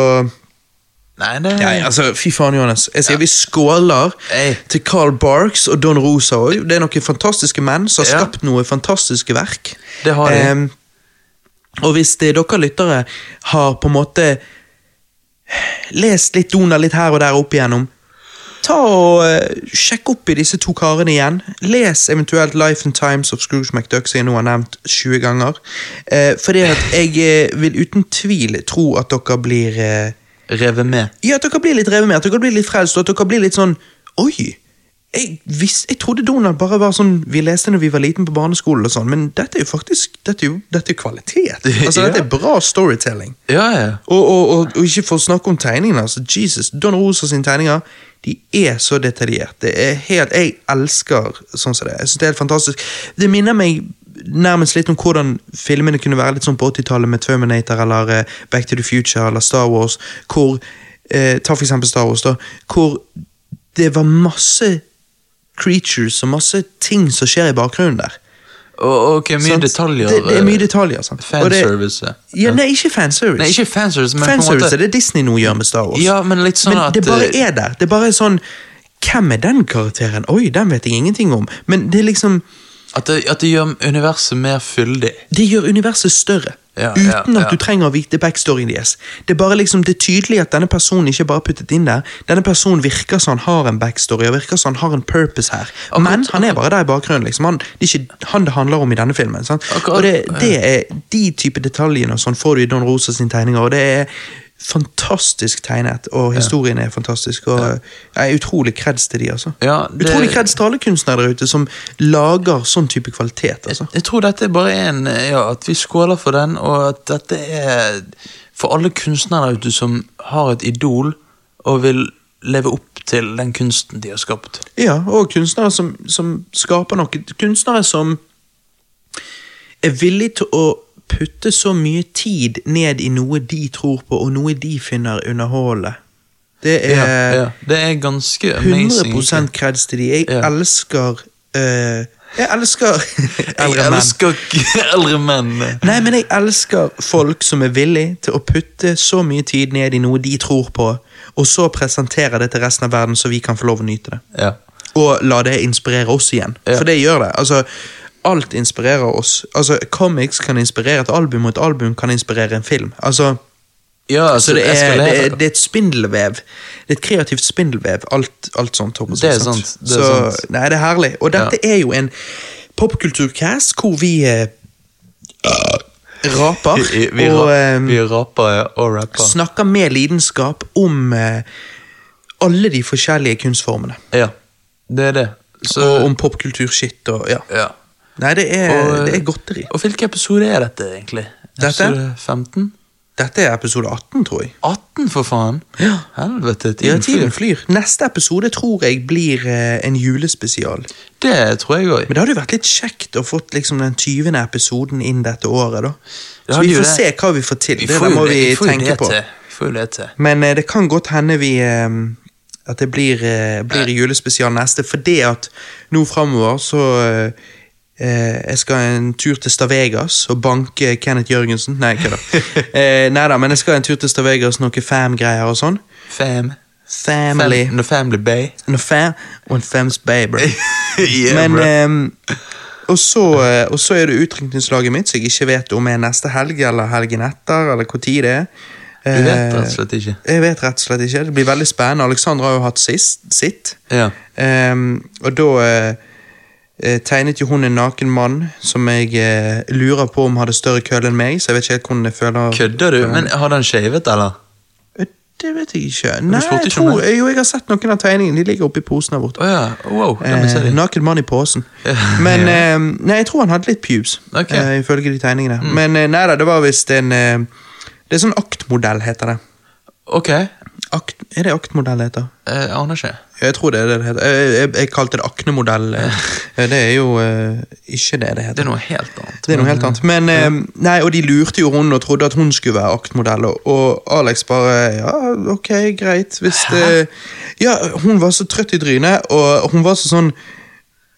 Nei, det Nei, altså, Fy faen, Johannes. Jeg sier vi skåler Ei. til Carl Barks og Don Rosa òg. Det er noen fantastiske menn som har skapt noe fantastiske verk. Det har de. Um, og hvis det, dere lyttere har på en måte lest litt Donald litt her og der opp igjennom, ta og eh, sjekk opp i disse to karene igjen. Les eventuelt Life and Times of Scrooge McDuck, som jeg nå har nevnt 20 ganger. Uh, fordi at jeg eh, vil uten tvil tro at dere blir eh, Revet med. ja, at dere blir litt revet med, at dere blir litt frelst, og at dere blir litt sånn Oi! Jeg, vis, jeg trodde Donald bare var sånn vi leste når vi var liten på barneskolen, og sånn, men dette er jo faktisk dette er jo, dette er kvalitet. Altså, Ja. Dette er bra storytelling. Ja, ja. Og, og, og, og ikke for å snakke om tegningene. altså, Jesus, Don Rosa sine tegninger de er så detaljert. Det er helt, Jeg elsker sånn som det. Jeg synes Det er helt fantastisk. Det minner meg nærmest litt om hvordan filmene kunne være litt sånn på 80-tallet med Terminator eller eh, Back to the Future eller Star Wars. hvor, eh, Ta for eksempel Star Wars, da. Hvor det var masse creatures og masse ting som skjer i bakgrunnen der. Og, ok, mye sant? detaljer. Det, det er mye detaljer. sant? Det- Fanservice. Ja, nei, ikke fanservice. Nei, ikke fanservice, men Fanservice måte er det Disney nå gjør med Star Wars. Ja, men litt sånn men at det bare eh, er der. Det er sånn Hvem er den karakteren? Oi, den vet jeg ingenting om. Men det er liksom at det, at det gjør universet mer fyldig. Det gjør universet større. Ja, uten ja, at du trenger å vite backstoryen deres. Det er bare liksom, det er tydelig at denne personen ikke bare puttet inn der. Denne personen virker som han har en backstory og virker som han har en purpose her. Men han er bare der i bakgrunnen. liksom. Han, det er ikke han det handler om i denne filmen. Sant? Akkurat, Og det, det er De type detaljene og sånn får du i Don Rosa sine tegninger. og det er fantastisk tegnet, og historien er fantastisk. og Jeg er utrolig kreds til de, altså. Ja, det- Utrolig kreds til alle kunstnere der ute som lager sånn type kvalitet. altså. Jeg tror dette er bare en Ja, at vi skåler for den, og at dette er for alle kunstnere der ute som har et idol og vil leve opp til den kunsten de har skapt. Ja, og kunstnere som, som skaper noe. Kunstnere som er villige til å putte så mye tid ned i noe de tror på, og noe de finner underholdende. Det er Ja, ja. Det er ganske amazing. 100 kreds til de. Jeg Ja. elsker uh, Jeg elsker eldre Jeg elsker elsker eldre menn. Nei, men jeg elsker folk som er villig til å putte så mye tid ned i noe de tror på, og så presentere det til resten av verden, så vi kan få lov å nyte det. Ja. Og la det inspirere oss igjen. Ja. For det gjør det. Altså, alt inspirerer oss. Altså, Comics kan inspirere et album, og et album kan inspirere en film. Altså, ja så altså, det er, det, er, det er et spindelvev. Det er et kreativt spindelvev. Alt, alt sånt. Thomas, Det er sant, det er så, sant. Nei, det er herlig. Og dette er jo en popkulturcast hvor vi uh, raper. Vi, vi, og eh, vi raper ja, og rapper. snakker med lidenskap om uh, alle de forskjellige kunstformene. Ja, det er det. Så, og om popkulturskitt og ja. ja. Nei, det er, Og- det er godteri. Og hvilken episode er dette, egentlig? Dette? Episode 15? Dette er episode 18, tror jeg. 18, for faen! Ja. Helvete, Ja, tiden tiden flyr. flyr. Neste episode tror jeg blir eh, en julespesial. Det tror jeg òg. Men det hadde jo vært litt kjekt å fått liksom den 20. episoden inn dette året, da. Det Så vi får det. se hva vi får til. Vi Det får må vi vi tenke på. Vi får jo det til. Men eh, det kan godt hende vi eh, At det blir, eh, blir julespesial neste, fordi at nå framover så eh, jeg skal en tur til Stavegas og banke Kenneth Jørgensen. Nei, hva eh, nei da, men jeg skal en tur til Stavegas, noe fam-greier og sånn. Fam. Family. Fam, no Family Bay. No fam og en bay, bro. yeah, men bro. ehm, og, så, eh, og så er det utdrikningslaget mitt, så jeg ikke vet om er neste helg eller helgen etter, eller hvor tid det er. Du vet Eh, rett og slett ikke. Jeg vet rett og slett ikke. Det blir veldig spennende. Alexander har jo hatt sist, sitt. Ja. Um, og da eh, eh, tegnet jo hun en naken mann som jeg eh, lurer på om hadde større kølle enn meg, så jeg vet ikke helt hvordan jeg føler Kødder du? Men hadde han shavet, eller? Eh, Det vet jeg ikke. Nei, jeg om tror, det. jo, jeg har sett noen av tegningene. De ligger oppi posen her borte. Oh, ja. Wow, Eh, naken mann i posen. Men Ja. eh, Nei, jeg tror han hadde litt pubes, okay. Mm. eh, ifølge de tegningene. Men eh, nei da, det var visst en eh, Det er sånn aktmodell, heter det. Ok. Akt, er det aktmodell det heter? Jeg aner ikke. Jeg tror det er det det heter. Jeg, jeg, jeg kalte det aknemodell. eh, Det er jo uh, ikke det det heter. Det er noe helt annet. Det er noe helt annet. Men, uh, nei, og de lurte jo hun og trodde at hun skulle være aktmodell, og, og Alex bare Ja, ok, greit. Hvis det Ja, hun var så trøtt i trynet, og hun var så sånn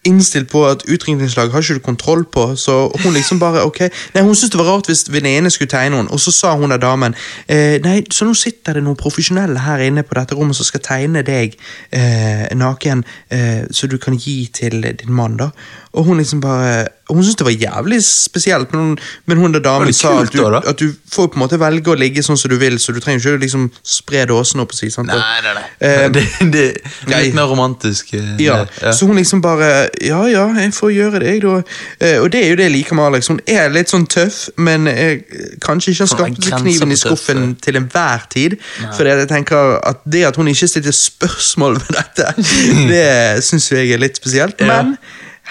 innstilt på at utringningslag har ikke du kontroll på, så hun liksom bare ok Nei, Hun syntes det var rart hvis venninnene skulle tegne henne, og så sa hun der damen eh, Nei, så nå sitter det noen profesjonelle her inne på dette rommet som skal tegne deg eh, naken, eh, så du kan gi til din mann, da. Og hun liksom bare Hun syntes det var jævlig spesielt, men hun, men hun der damen kult, sa at du, da, da? at du får på en måte velge å ligge sånn som du vil, så du trenger ikke liksom spre dåsen opp og si sant? Nei, nei, nei. Eh, det, det er litt mer romantisk. eh, ja, ja. så hun liksom bare Ja, ja, jeg får gjøre det, jeg, da. Eh, og det er jo det jeg liker med Alex. Hun er litt sånn tøff, men eh, kanskje ikke har skapt kniven i på tøff, skuffen eh. til enhver tid. For jeg tenker at det at hun ikke stiller spørsmål ved dette, det syns jeg er litt spesielt. Ja.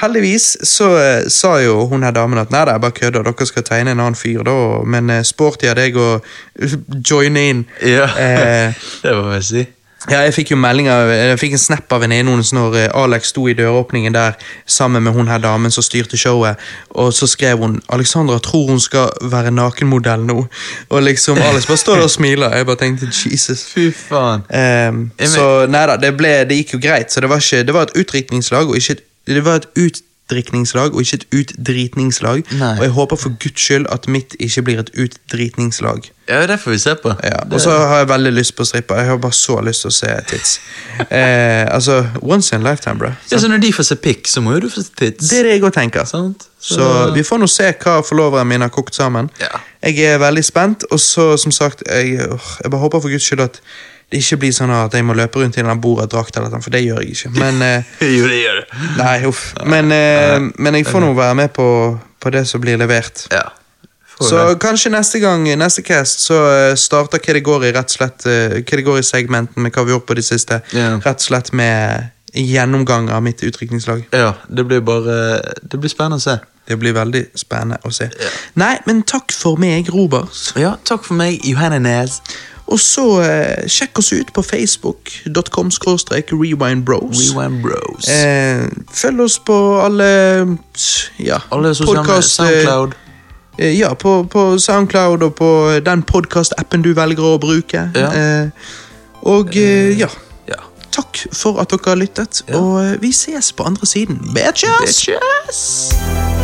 Heldigvis så eh, sa jo hun her damen at nei, det er bare kødder, dere skal tegne en annen fyr, da. Men uh, sporty av deg å joine inn. Ja, Eh, det må jeg si. ja, jeg fikk jo melding av, jeg fikk en snap av venninnen hennes når eh, Alex sto i døråpningen der sammen med hun her damen som styrte showet, og så skrev hun 'Alexandra tror hun skal være nakenmodell nå'. Og liksom Alex bare står der og smiler. Jeg bare tenkte 'Jesus'. Fy faen. Um, så nei da, det, ble, det gikk jo greit. Så det var, ikke, det var et utdrikningslag, og ikke et, det var et utdrikningslag og ikke et utdritningslag. Nei. Og jeg håper for guds skyld at mitt ikke blir et utdritningslag. Ja, det får vi se på. Ja, og så har jeg veldig lyst på stripper. Jeg har bare så lyst til å se tits. Eh, altså, once in a lifetime, bro. ja, så når de får se pikk, så må jo du få se tits. Det er det jeg òg tenker. Sant? Så vi får nå se hva forloveren min har kokt sammen. Ja. Jeg er veldig spent, og så som sagt, jeg, åh, jeg bare håper for guds skyld at det ikke blir sånn at jeg må løpe rundt i en noe, for det gjør jeg ikke. Men eh, Jo, det gjør det. Nei, uff. Men, eh, men jeg får nå være med på, på det som blir levert. Ja. Så det. kanskje neste gang, neste cast, så eh, starter hva det går i rett og slett eh, Hva det går i segmenten med hva vi har gjort på det siste. yeah. Rett og slett med gjennomgang av mitt utrykningslag. Ja, det blir bare Det blir spennende å se. Det blir veldig spennende å se. Nei, men takk for meg, Robert. Ja, takk for meg, Johanne Nes. Og så eh, sjekk oss ut på facebook.com rewindbros. Rewindbros. Eh, følg oss på alle ja, Alle sosiale podcast, eh, Soundcloud. Eh, Ja, på, på Soundcloud og på den podcast-appen du velger å bruke. Ja. Eh, og eh, ja, Ja. takk for at dere har lyttet, og eh, vi ses på andre siden. Bitches! Bitches!